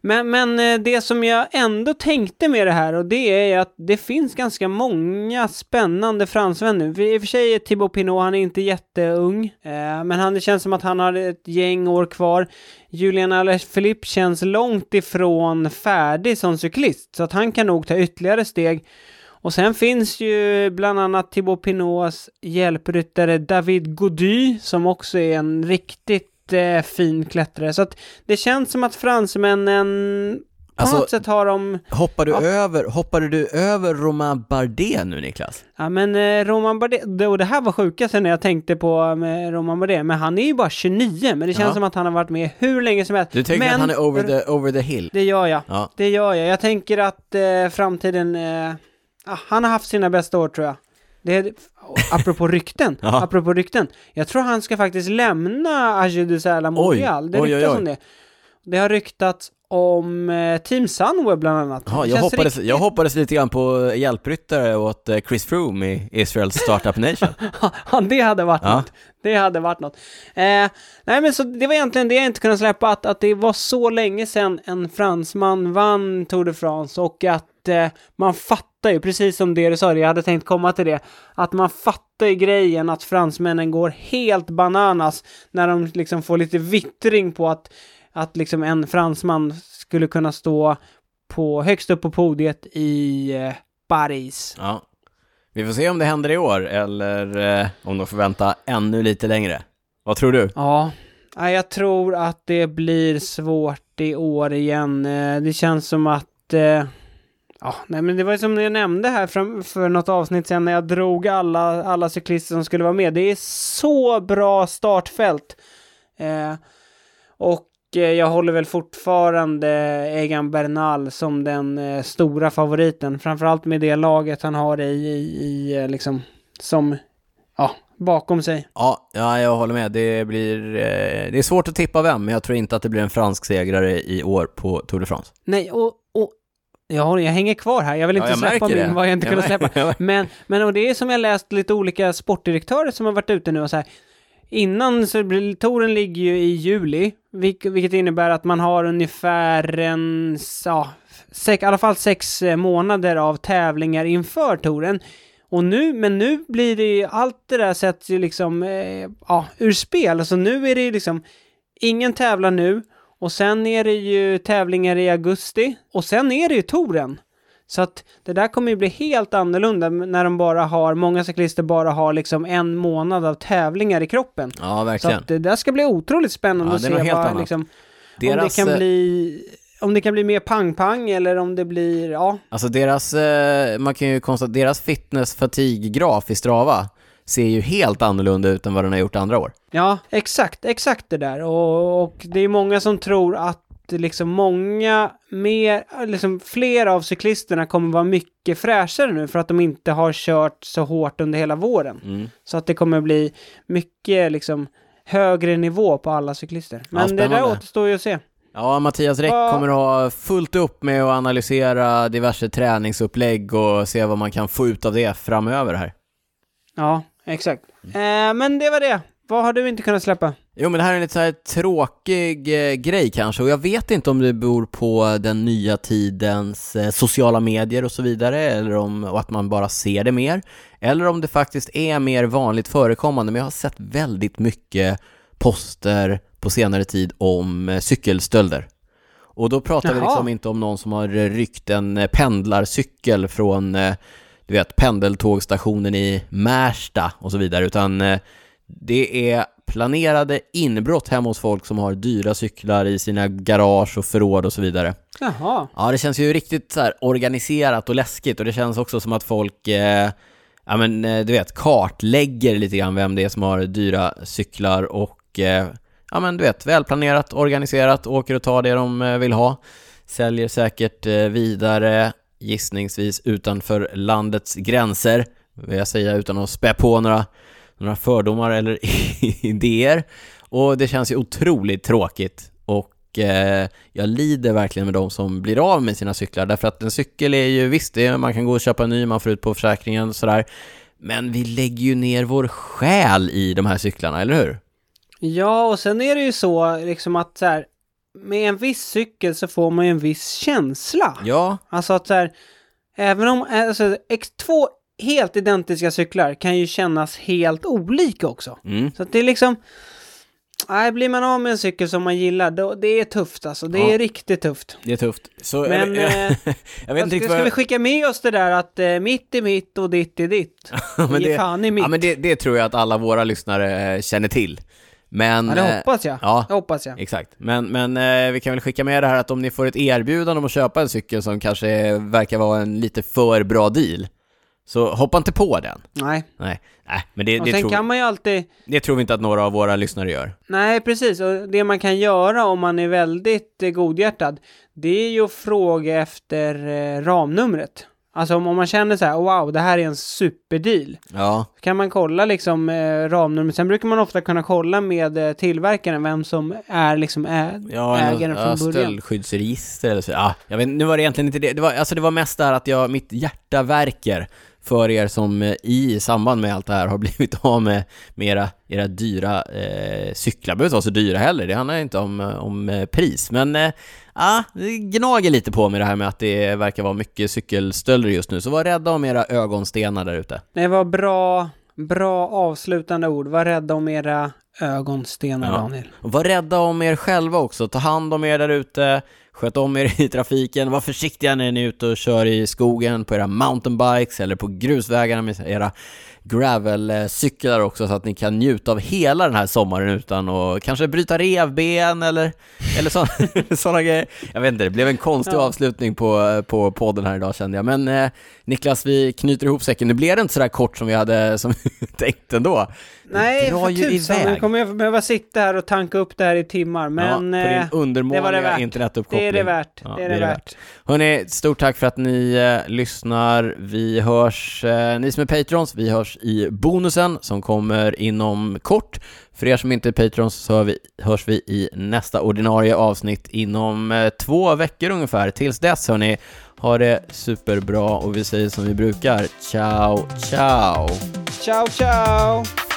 Men, men eh, det som jag ändå tänkte med det här och det är att det finns ganska många spännande fransmän nu. I och för sig är Thibaut Pinot, han är inte jätteung, eh, men han, det känns som att han har ett gäng år kvar. Julian Alaphilippe känns långt ifrån färdig som cyklist, så att han kan nog ta ytterligare steg. Och sen finns ju bland annat Thibaut Pinots hjälpryttare David Gody som också är en riktigt eh, fin klättrare. Så att det känns som att fransmännen på Alltså, något sätt har de... Hoppar du Ja. över, hoppade du över Romain Bardet nu Niklas? Ja men eh, Roman Bardet, det- och det här var sjukaste när jag tänkte på med Roman Bardet, men han är ju bara 29, men det känns Ja. som att han har varit med hur länge som helst. Du tänker men, att han är over the, over the hill? Det gör jag. Ja. Det gör jag. Jag tänker att eh, framtiden... Eh, han har haft sina bästa år tror jag. Det *laughs* apropå rykten, Ja. apropå rykten. Jag tror han ska faktiskt lämna Agile du Sala Mondial. Det oj, oj, ryktas oj. om det. Det har ryktats om eh, Team Sunweb bland annat. Ja, jag, hoppades, riktigt- jag hoppades lite grann på hjälpryttare åt eh, Chris Froome i Israels Startup Nation. *laughs* Ja, det hade varit Ja. något. Det hade varit något. Eh, nej, men så det var egentligen det jag inte kunde släppa, att, att det var så länge sedan en fransman vann Tour de France och att eh, man fattar ju, precis som det du sa, jag hade tänkt komma till det, att man fattar ju grejen att fransmännen går helt bananas när de liksom får lite vittring på att, att liksom en fransman skulle kunna stå på högst upp på podiet i eh, Paris. Ja. Vi får se om det händer i år eller eh, om de får vänta ännu lite längre. Vad tror du? Ja, jag tror att det blir svårt i år igen. Eh, Det känns som att... eh, Ja, nej men det var ju som jag nämnde här fram, för något avsnitt sedan när jag drog alla, alla cyklister som skulle vara med. Det är så bra startfält. Eh, och eh, jag håller väl fortfarande Egan Bernal som den eh, stora favoriten. Framförallt med det laget han har i, i, i eh, liksom, som, ja, bakom sig. Ja, ja jag håller med. Det blir... Eh, det är svårt att tippa vem, men jag tror inte att det blir en fransk segrare i år på Tour de France. Nej, och, och jag, hänger kvar här. Jag vill inte Ja, jag släppa min, det. vad jag inte Jag kunnat släppa. *laughs* Men, men och det är som jag läst lite olika sportdirektörer som har varit ute nu och så här. Innan så touren ligger ju i juli, vilk, vilket innebär att man har ungefär en, ja, sex, i alla fall sex eh, månader av tävlingar inför touren. Och nu, men nu blir det ju, allt det där sätts ju liksom, eh, ja, ur spel. Alltså nu är det ju liksom, ingen tävlar nu, och sen är det ju tävlingar i augusti, och sen är det ju touren. Så att det där kommer ju bli helt annorlunda när de bara har, många cyklister bara har liksom en månad av tävlingar i kroppen. Ja, Så verkligen. att det där ska bli otroligt spännande Ja, att se vad, annat. liksom, Deras, om det kan eh, bli om det kan bli mer pang-pang eller om det blir, ja, Alltså deras, eh, man kan ju konstatera, deras fitness fatigue-graf i Strava ser ju helt annorlunda ut än vad den har gjort andra år. ja, exakt, exakt det där. Och, och det är många som tror att liksom många mer, liksom fler av cyklisterna kommer vara mycket fräschare nu för att de inte har kört så hårt under hela våren. Mm. Så att det kommer bli mycket liksom högre nivå på alla cyklister. Men det där återstår ju att se. Ja, Mattias Räck Vad- kommer ha fullt upp med att analysera diverse träningsupplägg och se vad man kan få ut av det framöver här. Ja, exakt. Eh, men det var det. Vad har du inte kunnat släppa? Jo, men det här är en lite så här tråkig eh, grej kanske och jag vet inte om det beror på den nya tidens eh, sociala medier och så vidare eller om och att man bara ser det mer eller om det faktiskt är mer vanligt förekommande men jag har sett väldigt mycket poster på senare tid om eh, cykelstölder. Och då pratar vi Jaha. liksom inte om någon som har ryckt en eh, pendlarcykel från eh, du vet, pendeltågstationen i Märsta och så vidare, utan eh, det är planerade inbrott hemma hos folk som har dyra cyklar i sina garage och förråd och så vidare. Jaha. Ja, det känns ju riktigt så här organiserat och läskigt och det känns också som att folk, eh, ja men eh, du vet, kartlägger lite grann vem det är som har dyra cyklar och eh, ja men du vet, välplanerat, organiserat, åker och tar det de eh, vill ha. Säljer säkert vidare, gissningsvis utanför landets gränser, vill jag säga utan att spä på några, några fördomar eller *laughs* idéer. Och det känns ju otroligt tråkigt och eh, jag lider verkligen med de som blir av med sina cyklar därför att en cykel är ju visst, det är, man kan gå och köpa en ny, man får ut på försäkringen och sådär. Men vi lägger ju ner vår själ i de här cyklarna, eller hur? Ja, och sen är det ju så liksom att så här, med en viss cykel så får man ju en viss känsla. Ja, Alltså att så här, även om, alltså, två helt identiska cyklar kan ju kännas helt olika också. mm. Så att det är liksom, nej, blir man av med en cykel som man gillar, då, det är tufft alltså. Det Ja. är riktigt tufft. det är tufft. Så, Men, jag, eh, *laughs* jag vet inte Ska, riktigt ska vi jag... skicka med oss det där att eh, mitt är mitt och ditt är ditt? *laughs* men Ge det- fan i mitt. Ja, men det, det tror jag att alla våra lyssnare eh, känner till. Men... Ja, det eh, hoppas jag. Ja, Det hoppas jag. Exakt, men, men eh, vi kan väl skicka med det här att om ni får ett erbjudande om att köpa en cykel som kanske verkar vara en lite för bra deal, så hoppa inte på den. Nej. Nej, nej men det, Och det, sen tror, kan man ju alltid, det tror vi inte att några av våra lyssnare gör. nej precis, och det man kan göra om man är väldigt eh, godhjärtad, det är ju att fråga efter ramnumret. Alltså om, om man känner så här, wow, det här är en superdeal. Ja, Så kan man kolla liksom eh, ramnumret. Sen brukar man ofta kunna kolla med eh, tillverkaren vem som är liksom ä- ja ägaren ja, från början. stöldskyddsregister eller så. Ja, jag vet, nu var det egentligen inte det. Det var, alltså det var mest där att jag, mitt hjärta verkar för er som eh, i samband med allt det här har *laughs* blivit av med, med era, era dyra eh, cyklar. behöver inte vara så dyra heller, det handlar inte om, eh, om eh, pris. Men eh, ja, det gnager lite på mig det här med att det verkar vara mycket cykelstölder just nu. Så var rädda om era ögonstenar där ute. Det var bra, bra avslutande ord. Var rädda om era ögonstenar, Ja. Daniel. Och var rädda om er själva också, ta hand om er där ute, sköt om er i trafiken, var försiktiga när ni är ute och kör i skogen på era mountainbikes eller på grusvägarna med era gravelcyklar också så att ni kan njuta av hela den här sommaren utan att kanske bryta revben eller, eller så, *laughs* sådana grejer. Jag vet inte, det blev en konstig Ja. avslutning på, på podden här idag kände jag. Men eh, Niklas, vi knyter ihop säcken. Nu blev det inte sådär kort som vi hade *laughs* som tänkt ändå. Nej, för tusan. Nu kommer jag behöva sitta här och tanka upp det här i timmar. Men ja, på din eh, det var det värt. internetuppkoppling. det är det värt. Ja, det är det, värt. Hörni, stort tack för att ni eh, lyssnar. Vi hörs, eh, ni som är Patrons, vi hörs i bonusen som kommer inom kort. För er som inte är Patrons så hör vi, hörs vi i nästa ordinarie avsnitt inom eh, två veckor ungefär. Tills dess hörni, ha det superbra och vi säger som vi brukar, ciao, ciao! Ciao, ciao!